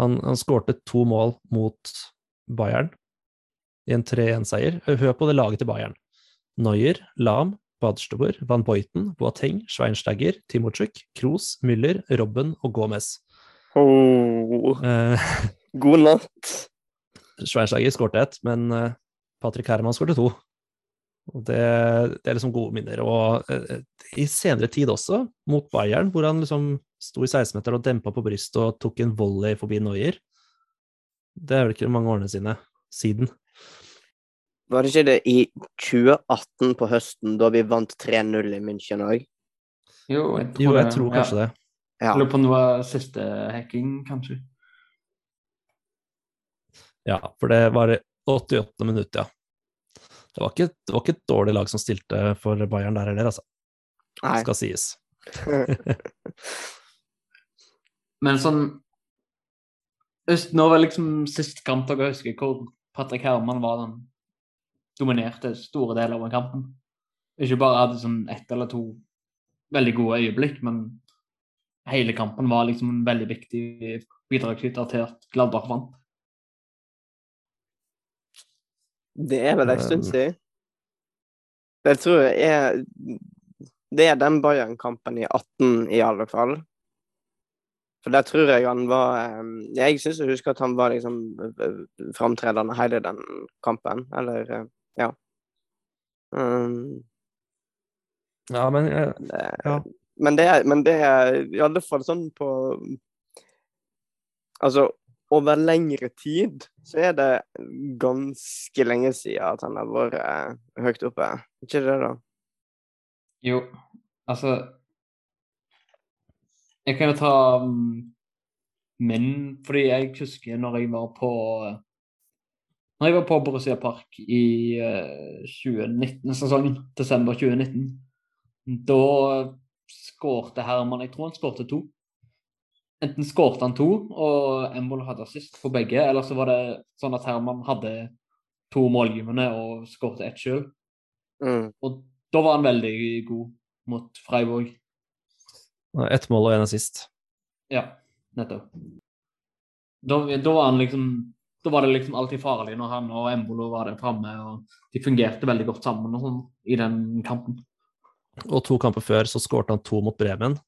Han, han skårte to mål mot Bayern i en 3-1-seier. Hør på det laget til Bayern. Neuer, Lam, Badstuber, Van Boiten, Boateng, Schweinsteiger, Timochuk, Kroos, Müller, Robben og Gomez. Oh. Eh, God natt. Schweinsteiger skårte ett, men eh, Patrick Herman skåret to. Og det, det, er liksom gode minner. Og eh, i senere tid også, mot Bayern, hvor han liksom sto i 16-meteren og dempa på brystet og tok en volley forbi Noyer. Det er vel ikke mange årene sine siden. Var det ikke det i 2018 på høsten, da vi vant 3-0 i München òg? Jo, jeg tror, Jo, jeg tror kanskje det. Ja. Lurer på om det var siste hacking, kanskje. Ja, for det var i 88. minutt, ja. Det var, ikke, det var ikke et dårlig lag som stilte for Bayern der heller, altså. Nei. Skal sies. Men sånn Nå var liksom sist kamp dere husker hvor Patrick Herman var den dominerte store deler av kampen. Ikke bare hadde sånn ett eller to veldig gode øyeblikk, men hele kampen var liksom en veldig viktig bidragsyter til at Gladbach vant. Det er vel en stund Um. siden. Det tror jeg er Det er den Bayern-kampen i 18, i alle fall. For der tror jeg han var um, Jeg syns jeg husker at han var liksom uh, framtredende hele den kampen. Eller ja. Um, Ja, men eh, Ja. Men det er Men det er i alle fall sånn på Altså, over lengre tid så er det ganske lenge siden at han har vært eh, høyt oppe. Ikke det, da? Jo, altså Jeg kan jo ta um, min, fordi jeg husker når jeg var på Når jeg var på Borussia Park i eh, 2019-sesongen, desember 2019, da skårte Herman Jeg tror han skårte to. Enten skårte han to, og Embol hadde assist på begge, eller så var det sånn at Herman hadde to målgivende og skårte ett sjøl. Mm. Og da var han veldig god mot Freiburg. ett mål og en assist. Ja, nettopp. Da, da var han liksom Da var det liksom alltid farlig når han og Embolo var der framme, de fungerte veldig godt sammen og sånn i den kampen. Og to kamper før så skårte han to mot Bremen.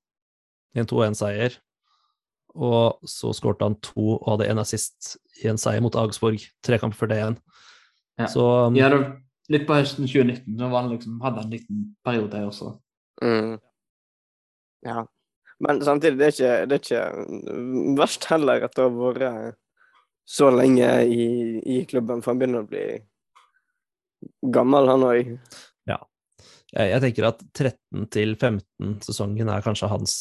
En 2-1-seier. Og så skårte han to og hadde en assist i en seier mot Augsburg. Tre kamper før det igjen. Ja. Så um, Ja, det, litt på høsten 2019 da var han liksom, hadde han en liten periode også. Mm. Ja. Men samtidig, det er ikke, det er ikke verst heller at det har vært så lenge i, i klubben, for han begynner å bli gammel, han òg. jeg, jeg tenker at 13 til 15 sesongen er kanskje hans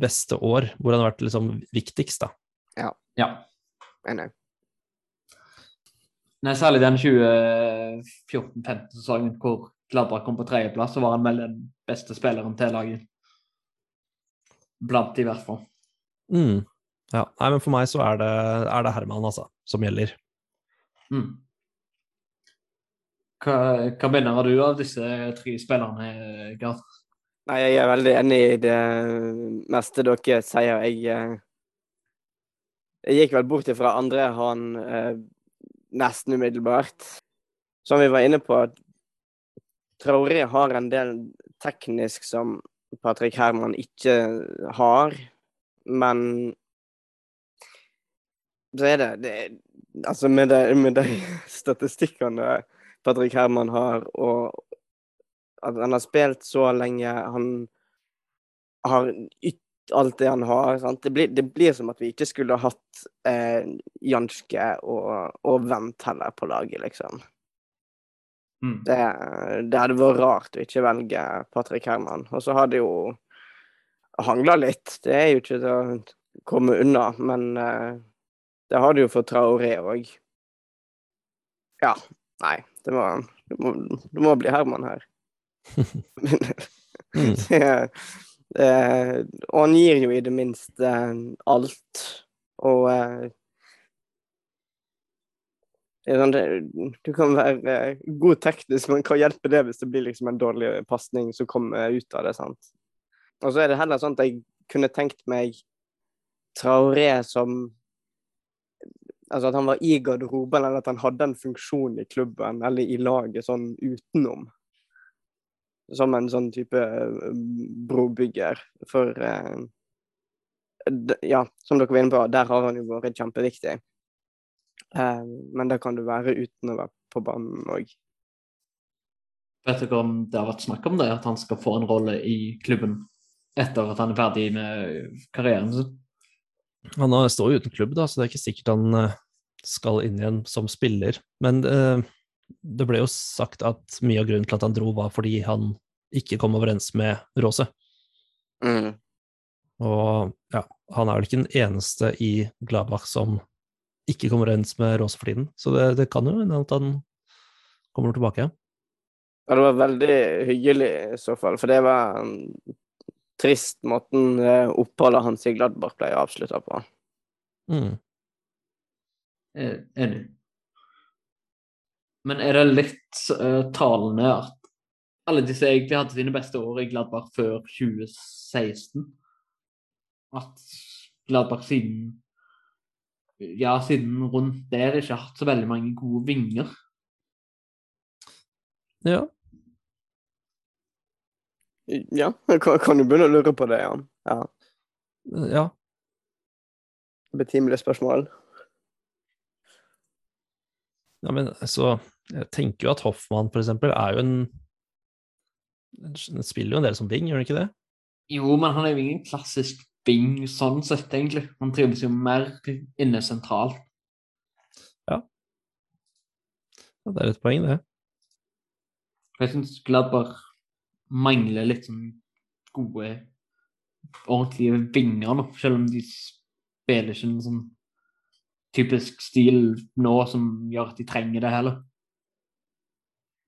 beste år, hvor han har vært liksom viktigst, da. Ja. Enig. Nei, særlig den 2014-15-sesongen hvor Gladbach kom på tredjeplass, så var han vel den beste spilleren til laget. Blant i hvert fall. Mm. Ja. Nei, men for meg så er det, er det Herman, altså, som gjelder. Mm. Hva, hva mener du av disse tre spillerne, Gard? Nei, jeg er veldig enig i det meste dere sier. Jeg, eh, jeg gikk vel bort ifra andre han eh, nesten umiddelbart. Som vi var inne på, Traoré har en del teknisk som Patrick Herman ikke har, men så er det, det Altså, med, de, med de statistikkene Patrick Herman har, og at han har spilt så lenge, han har ytt alt det han har. Det, blir, det blir som at vi ikke skulle hatt eh, Janske og, og Vent heller på laget, liksom. Mm. Det, det hadde vært rart å ikke velge Patrick Herman. Og så har det jo hangla litt. Det er jo ikke til å komme unna, men eh, det har det jo for Traoré òg. Ja. Nei, det må, det må, det må bli Herman her. Mm. det, og han gir jo i det minste alt. Og eh, Du kan være eh, god teknisk, men hva hjelper det hvis det blir liksom en dårlig pasning som kommer ut av det? sant? Og så er det heller sånn at jeg kunne tenkt meg Traoré som Altså at han var i garderoben, eller at han hadde en funksjon i klubben eller i laget sånn utenom. Som en sånn type eh, brobygger. For eh, Ja, som dere var inne på, der har han jo vært kjempeviktig. Eh, men det kan du være uten å være på banen òg. Vet dere om det har vært snakk om det, at han skal få en rolle i klubben etter at han er ferdig med karrieren sin. Han står jo uten klubb, da, så det er ikke sikkert han skal inn igjen som spiller. Men eh, det ble jo sagt at mye av grunnen til at han dro, var fordi han ikke kom overens med Rose. Mm. Og ja, han er vel ikke den eneste i Gladbach som ikke kommer overens med Rose for tiden. Så det, det kan jo hende at han kommer tilbake. Ja, det var veldig hyggelig i så fall, for det var en trist måten eh, oppholdet hans i Gladbach ble avslutta på. Mm. Eh, Enig. Men er det litt uh, talende at alle disse egentlig hadde sine beste år i Gladbach før 2016? At Gladbach siden ja, siden rundt der ikke har hatt så veldig mange gode vinger. Ja. Ja, jeg kan, jo begynne å lure på det, ja. Ja. ja. Betimelig spørsmål. Ja, men så Jeg tenker jo at Hoffmann, for eksempel, er jo en Han spiller jo en del som Bing, gjør den ikke det? Jo, men han er jo ingen klassisk bing sånn sett, egentlig. Han trives jo mer inne sentralt. Ja, det er et poeng, det. Jeg syns Glabber mangler litt sånn gode, ordentlige vinger nå, selv om de spiller ikke en sånn typisk stil nå som gjør at de trenger det heller.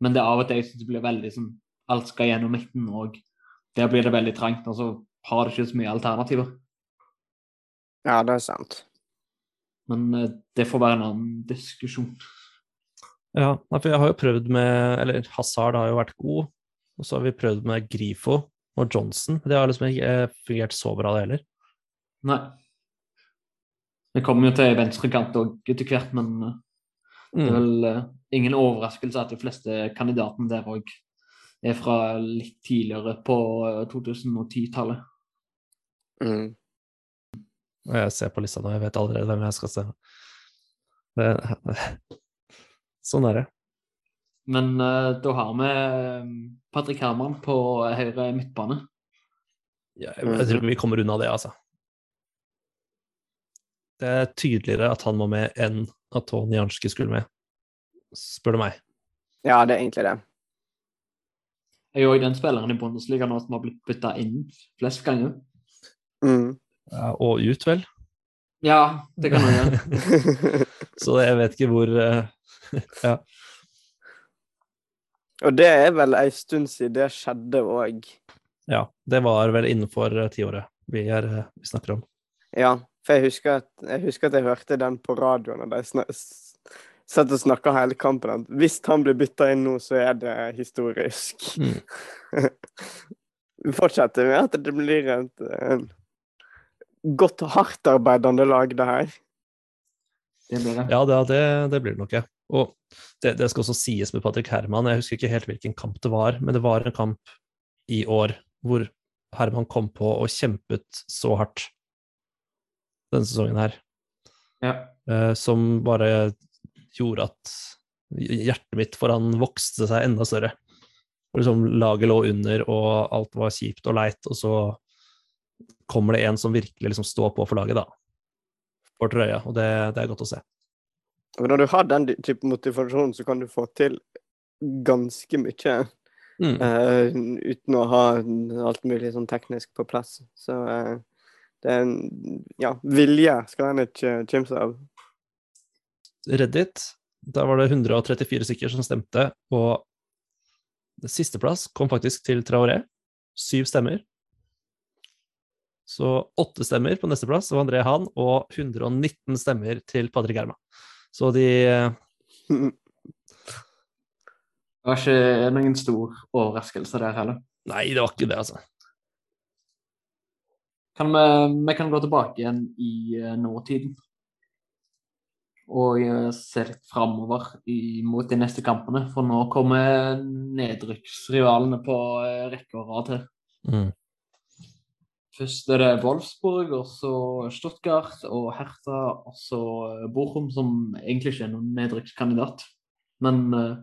Men det er av og til jeg synes det blir veldig sånn Alt skal gjennom midten, og der blir det veldig trangt, og så har det ikke så mye alternativer. Ja, det er sant. Men eh, det får være en annen diskusjon. Ja, for jeg har jo prøvd med Eller Hazard har jo vært god, og så har vi prøvd med Grifo og Johnson. Det har liksom ikke eh, fungert så bra, det heller. Nei. Det kommer jo til venstrekant òg etter hvert, men eh, det er Mm. vel ingen overraskelse at de fleste kandidatene der òg er fra litt tidligere på eh, 2010-tallet. Mm. Jeg ser på lista nå, jeg vet allerede hvem jeg skal se. Det, sånn er det. Men uh, da har vi eh, Patrick Herman på høyre midtbane. Ja, jeg, jeg tror vi kommer unna det, altså. Det er tydeligere at han må med enn at Tony Janske skulle med, spør du meg. Ja, det er egentlig det. Er jo òg den spilleren i Bundesliga nå som har blitt bytta inn flest ganger. Mm. Ja, og ut, vel. Ja, det kan han gjøre. Så jeg vet ikke hvor eh, Ja. Og det er vel ei stund siden det skjedde òg. ja. Det var vel innenfor eh, tiåret vi, er, eh, vi snakker om. Ja, for jeg husker, at, jeg husker at jeg hørte den på radioen, og de satt og snakka hele kampen. At hvis han blir bytta inn nå, så er det historisk. Mm. Vi fortsetter med at det blir et eh, godt, hardtarbeidende lag, det her. Det blir det. Ja, det, det, det blir det nok, ja. Og det, det skal også sies med Patrick Herman, jeg husker ikke helt hvilken kamp det var, men det var en kamp i år hvor Herman kom på og kjempet så hardt denne sesongen her, Ja. uh, som bare gjorde at hjertet mitt for han vokste seg enda større. Og liksom laget lå under, og alt var kjipt og leit, og så kommer det en som virkelig liksom står på for laget, da. For trøya, og det, det er godt å se. Når du har den type motivasjon, så kan du få til ganske mye. Mm. uh, uten å ha alt mulig sånn teknisk på plass. Så uh, det er en Ja, vilje skal en ikke kimse av. Reddit, der var det 134 stykker som stemte, og sisteplass kom faktisk til Traoré. Syv stemmer. Så åtte stemmer på nesteplass var André Han, og 119 stemmer til Patrick Germa. Så de Det var ikke noen stor overraskelse der heller. Nei, det var ikke det, altså. Kan vi, vi kan gå tilbake igjen i eh, nåtiden. Og eh, se litt framover i- mot de neste kampene. For nå kommer nedrykksrivalene på eh, rekke og rad her. Mm. Først er det Wolfsburg, og så Stuttgart og Hertha, og så eh, Bochum, som egentlig ikke er noen nedrykkskandidat. Men uh,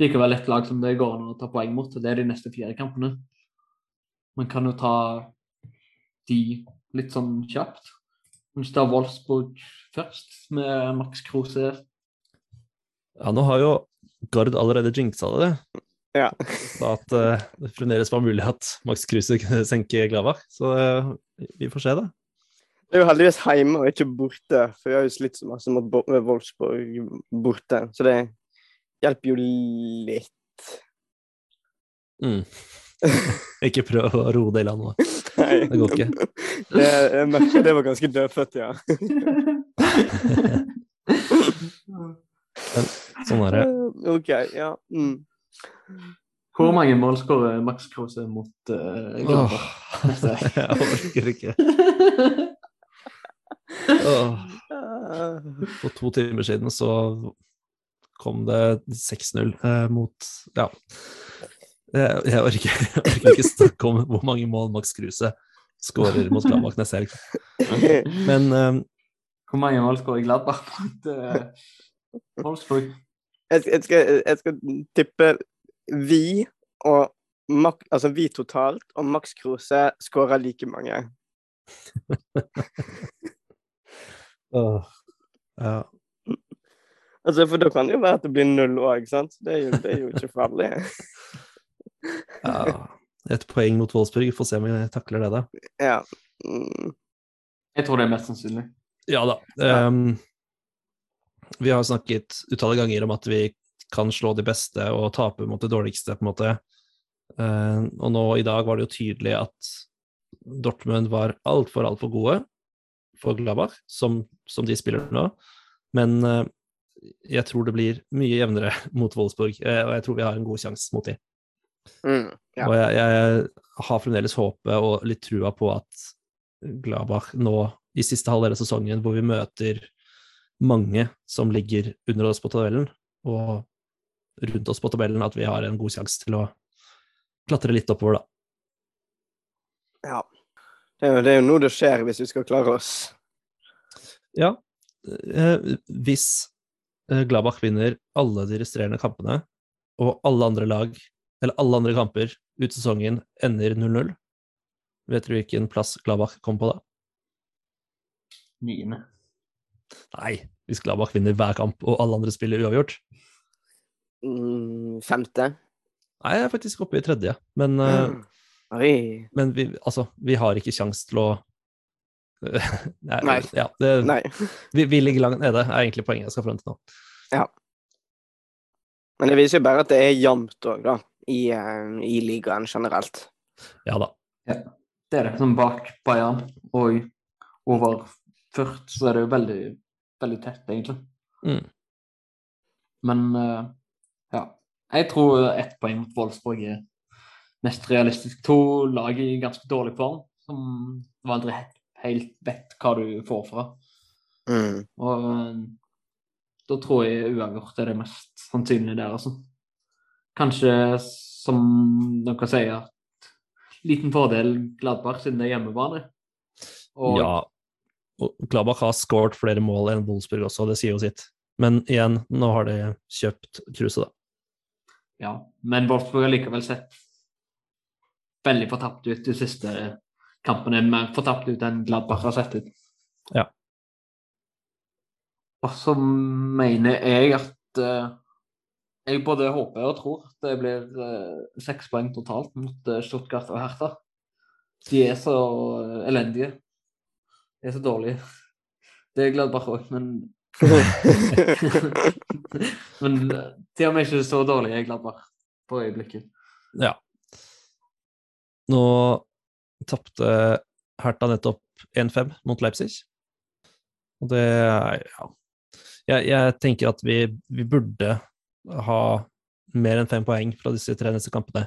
likevel et lag som det går an å ta poeng mot. og Det er de neste fire kampene. Man kan jo ta de litt sånn kjapt. Vi Wolfsburg først, med Max Kruse. Ja, nå har jo Gard allerede jinxa det, Ja. at uh, det fremdeles var mulig at Max Kruse kunne senke Glavak. Så uh, vi får se, da. Det er jo heldigvis hjemme og ikke borte, for vi har jo slitt så masse mot med Wolfsburg borte. Så det hjelper jo litt. Mm. Ikke prøv å roe det i land nå. Nei. Det går ikke. Det, jeg merker det var ganske dødfødt, ja. Sånn er det. OK, ja. Mm. Hvor mange mål skårer Max Krause mot uh, Åh, jeg orker ikke. Åh, Ah, for to timer siden så kom det 6-0 eh, mot Ja. Jeg, jeg, orker, jeg orker ikke snakke om hvor mange mål Max Kruse skårer mot Gladbach neste helg. Men um, Hvor mange mål skårer Gladbach mot uh, Wolfsburg? jeg, jeg, skal, jeg skal tippe vi og Mak altså vi totalt og Max Kruse skårer like mange. oh, ja. Altså, For da kan det jo være at det blir null òg, sant? Det er, jo, det er jo ikke farlig. ja. Et poeng mot Wolfsburg. Får se om vi takler det, da. Ja. Mm. Jeg tror det er mest sannsynlig. Ja da. Um, vi har snakket utallige ganger om at vi kan slå de beste og tape mot det dårligste, på en måte. Uh, og nå i dag var det jo tydelig at Dortmund var altfor, altfor gode for Gladbach, som, som de spiller nå. Men uh, jeg tror det blir mye jevnere mot Wolfsburg, uh, og jeg tror vi har en god sjanse mot dem. Mm. Ja. Og jeg, jeg har fremdeles håpet og litt trua på at Gladbach nå i siste halvdel av sesongen, hvor vi møter mange som ligger under oss på tabellen, og rundt oss på tabellen, at vi har en god sjanse til å klatre litt oppover, da. ja. Det er, jo, det er jo noe det skjer, hvis vi skal klare oss. Ja, eh, hvis eh, Gladbach vinner alle de resterende kampene, og alle andre lag, eller alle andre kamper ut sesongen ender 0-0, vet du hvilken plass Gladbach kommer på da? Niende. Nei, hvis Gladbach vinner hver kamp og alle andre spiller uavgjort. Mm, femte. Nei, jeg er faktisk oppe i tredje, men, mm. uh, men vi, altså, vi har ikke kjangs til å Nei. Nei. Ja, det, Nei. vi, vi ligger langt nede, er egentlig poenget jeg skal fram til nå. Men det viser jo bare at det er jevnt òg, da. I, eh, I ligaen generelt. Ja da. Det er det. Som bak Bayern og over Ført, så er det jo veldig, veldig tett, egentlig. Mm. Men eh, ja. Jeg tror ett poeng mot Wolfsburg er mest realistisk. To lag i ganske dårlig form, som du aldri helt, helt vet hva du får fra. Mm. Og eh, da tror jeg uavgjort er det mest sannsynlige der, altså. Kanskje, som dere sier, at liten fordel Gladbach siden det er hjemmebane. Og Ja, og Gladbach har skåret flere mål enn Wolfsburg også, det sier jo sitt. Men igjen, nå har de kjøpt Kruse, da. Ja, men Wolfsburg har likevel sett veldig fortapt ut de siste kampene. Mer fortapt ut enn Gladbach har sett ut. Ja. Og så mener jeg at eh, jeg både håper og tror det blir eh, seks poeng totalt mot eh, Stuttgart og Hertha. De er så eh, elendige. De er så dårlige. Det er Gladbach òg, men Men de til og med ikke så dårlig er Gladbach på øyeblikket. Ja. Nå tapte Hertha nettopp 1-5 mot Leipzig. Og det er Ja. Jeg, jeg tenker at vi, vi burde ha mer enn fem poeng fra disse tre neste kampene.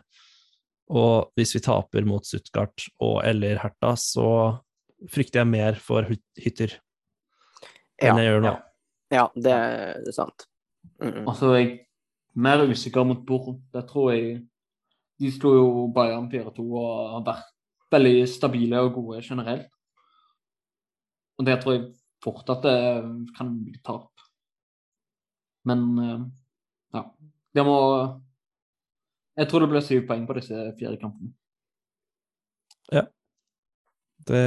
Og hvis vi taper mot Stuttgart og eller Hertha, så frykter jeg mer for Hyt- Hytter Ja, enn jeg gjør nå. ja, det er sant. Mm. Altså, jeg er mer usikker mot Borum. Der tror jeg De slo jo Bayern 4-2 og har vært veldig stabile og gode generelt. Og der tror jeg fort at det kan bli tap. Men eh, ja. Det må Jeg tror det blir syv poeng på disse fire kampene. Ja. Det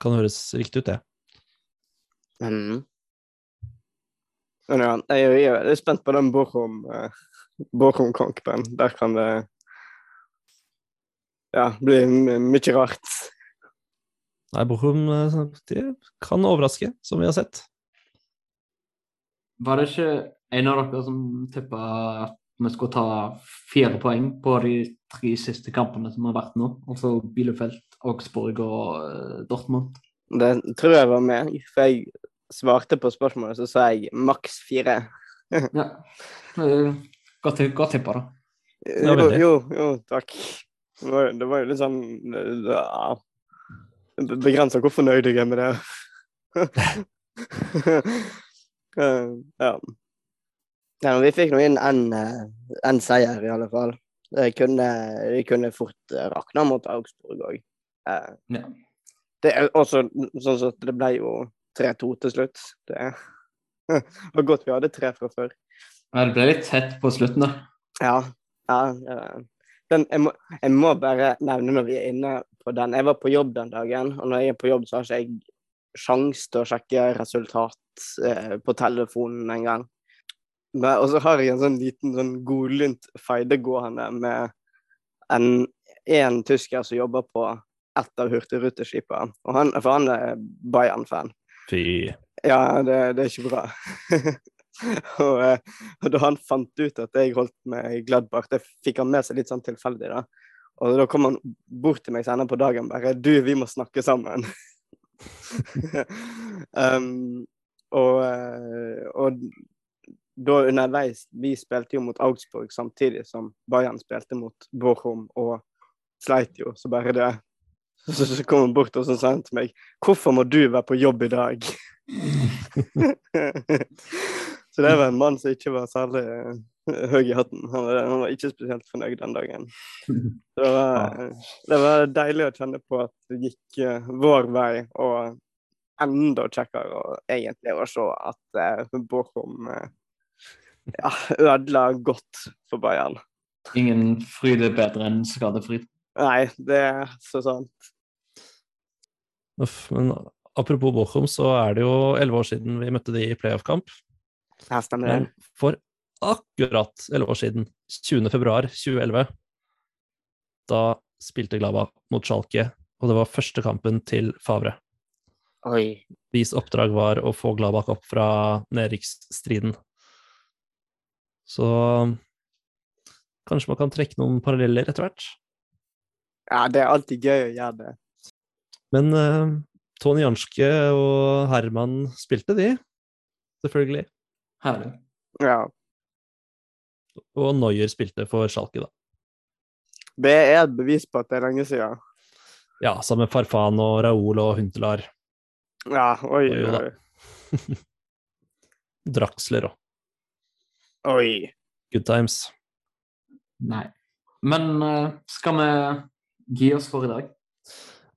kan høres riktig ut, det. Mm. Men ja, jeg, jeg er spent på den Bochum, eh, Bochum-kampen. Der kan det ja, bli mye rart. Nei, Bochum eh, kan overraske, som vi har sett. Var det ikke en av dere som tippa at vi skulle ta fire poeng på de tre siste kampene som har vært nå? Altså Bielefeld, Augsburg og eh, Dortmund. Det tror jeg var meg, for jeg svarte på spørsmålet, så sa jeg maks fire. Ja. Godt, godt tippa, da. Jo, jo, jo, takk. Det var, det var jo litt sånn ja, Begrensa hvor fornøyd jeg er med det. Eh, ja. Ja. men Vi fikk nå inn en, eh, seier, i alle fall. Det kunne, det kunne fort eh, rakna mot Augsburg òg. Ja. Det er også sånn at det ble jo 3-2 til slutt. Det var godt vi hadde tre fra før. Ja, Det ble litt tett på slutten, da. Ja. ja eh, den, jeg, må, jeg må bare nevne når vi er inne på den. Jeg var på jobb den dagen, og når jeg er på jobb, så har ikke jeg sjans til å sjekke resultat eh, på telefonen engang. Men- Og så har jeg en sånn liten sånn godlynt feide gående med en, en tysker som jobber på ett av hurtigruteskipene. Og han, for han er Bayern-fan. Fy. Ja, det, det er ikke bra. og, eh, og da han fant ut at jeg holdt med Gladbach, det fikk han med seg litt sånn tilfeldig, da. Og da kom han bort til meg senere på dagen bare 'Du, vi må snakke sammen'. um, og, eh, og da underveis Vi spilte jo mot Augsburg samtidig som Bayern spilte mot Bochum og sleit jo, så bare det Så, så kom han bort og så sa han til meg 'Hvorfor må du være på jobb i dag?' så det var en mann som ikke var særlig eh, høy i hatten. Han var, han var ikke spesielt fornøyd den dagen. Det var, det var deilig å kjenne på at det gikk eh, vår vei, og enda kjekkere og egentlig å se at uh, Bochum ja, ødela godt for Bayern. Ingen fryd er bedre enn skadefryd. Nei, det er så sant. Uff, men apropos Bochum, så er det jo elleve år siden vi møtte de i playoff-kamp. Her stemmer det. Men for akkurat elleve år siden, 20. februar 2011, da spilte Glava mot Schalke, og det var første kampen til Favre. Oi. Hvis oppdrag var å få Gladbach opp fra nedrykksstriden. Så kanskje man kan trekke noen paralleller etter hvert. Ja, det er alltid gøy å gjøre det. Men uh, Tony Janske og Herman spilte, de. Selvfølgelig. Herlig. Ja. Og Noyer spilte for Schalke, da. Det er et bevis på at det er lenge siden. Ja, sammen med Farfan og Raoul og Huntelar. Ja, oi, Oi, oi. Draxler og Oi. good times. Nei. Men eh, skal vi gi oss for i dag?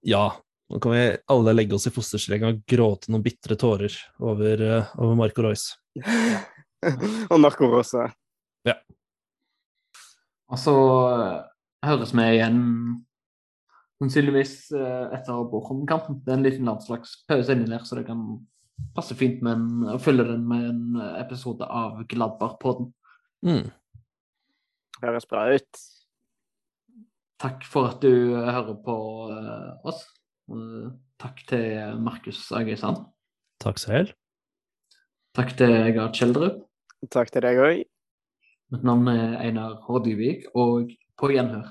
Ja, nå kan vi alle legge oss i fosterstilling og gråte noen bitre tårer over, eh, over Marco Royce. Og Marco Rosa. Og så eh, høres vi igjen sannsynligvis etter Bochum-kampen. Det er en liten landslagspause inni der, så det kan passe fint med en, å fylle den med en episode av Gladbar-podden. Mm. Høres bra ut. Takk for at du eh, hører på eh, oss. Eh, takk til Markus Agøysand. Takk selv. Takk til Gard Kjeldrup. Takk til deg òg. Mitt navn er Einar Hårdivik, og på gjenhør.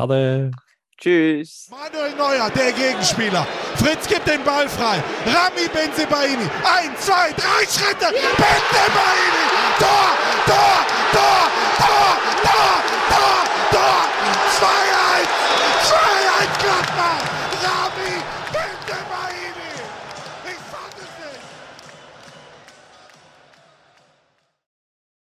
Ha det. Tschüss. Manuel Neuer, der Gegenspieler. Fritz gibt den Ball frei. Rami Benzebaini. Ein, zwei, drei Schritte. Benzebaini. Tor, Tor, Tor, Tor, Tor, Tor, Tor. 2-1. 2-1 Gladbach.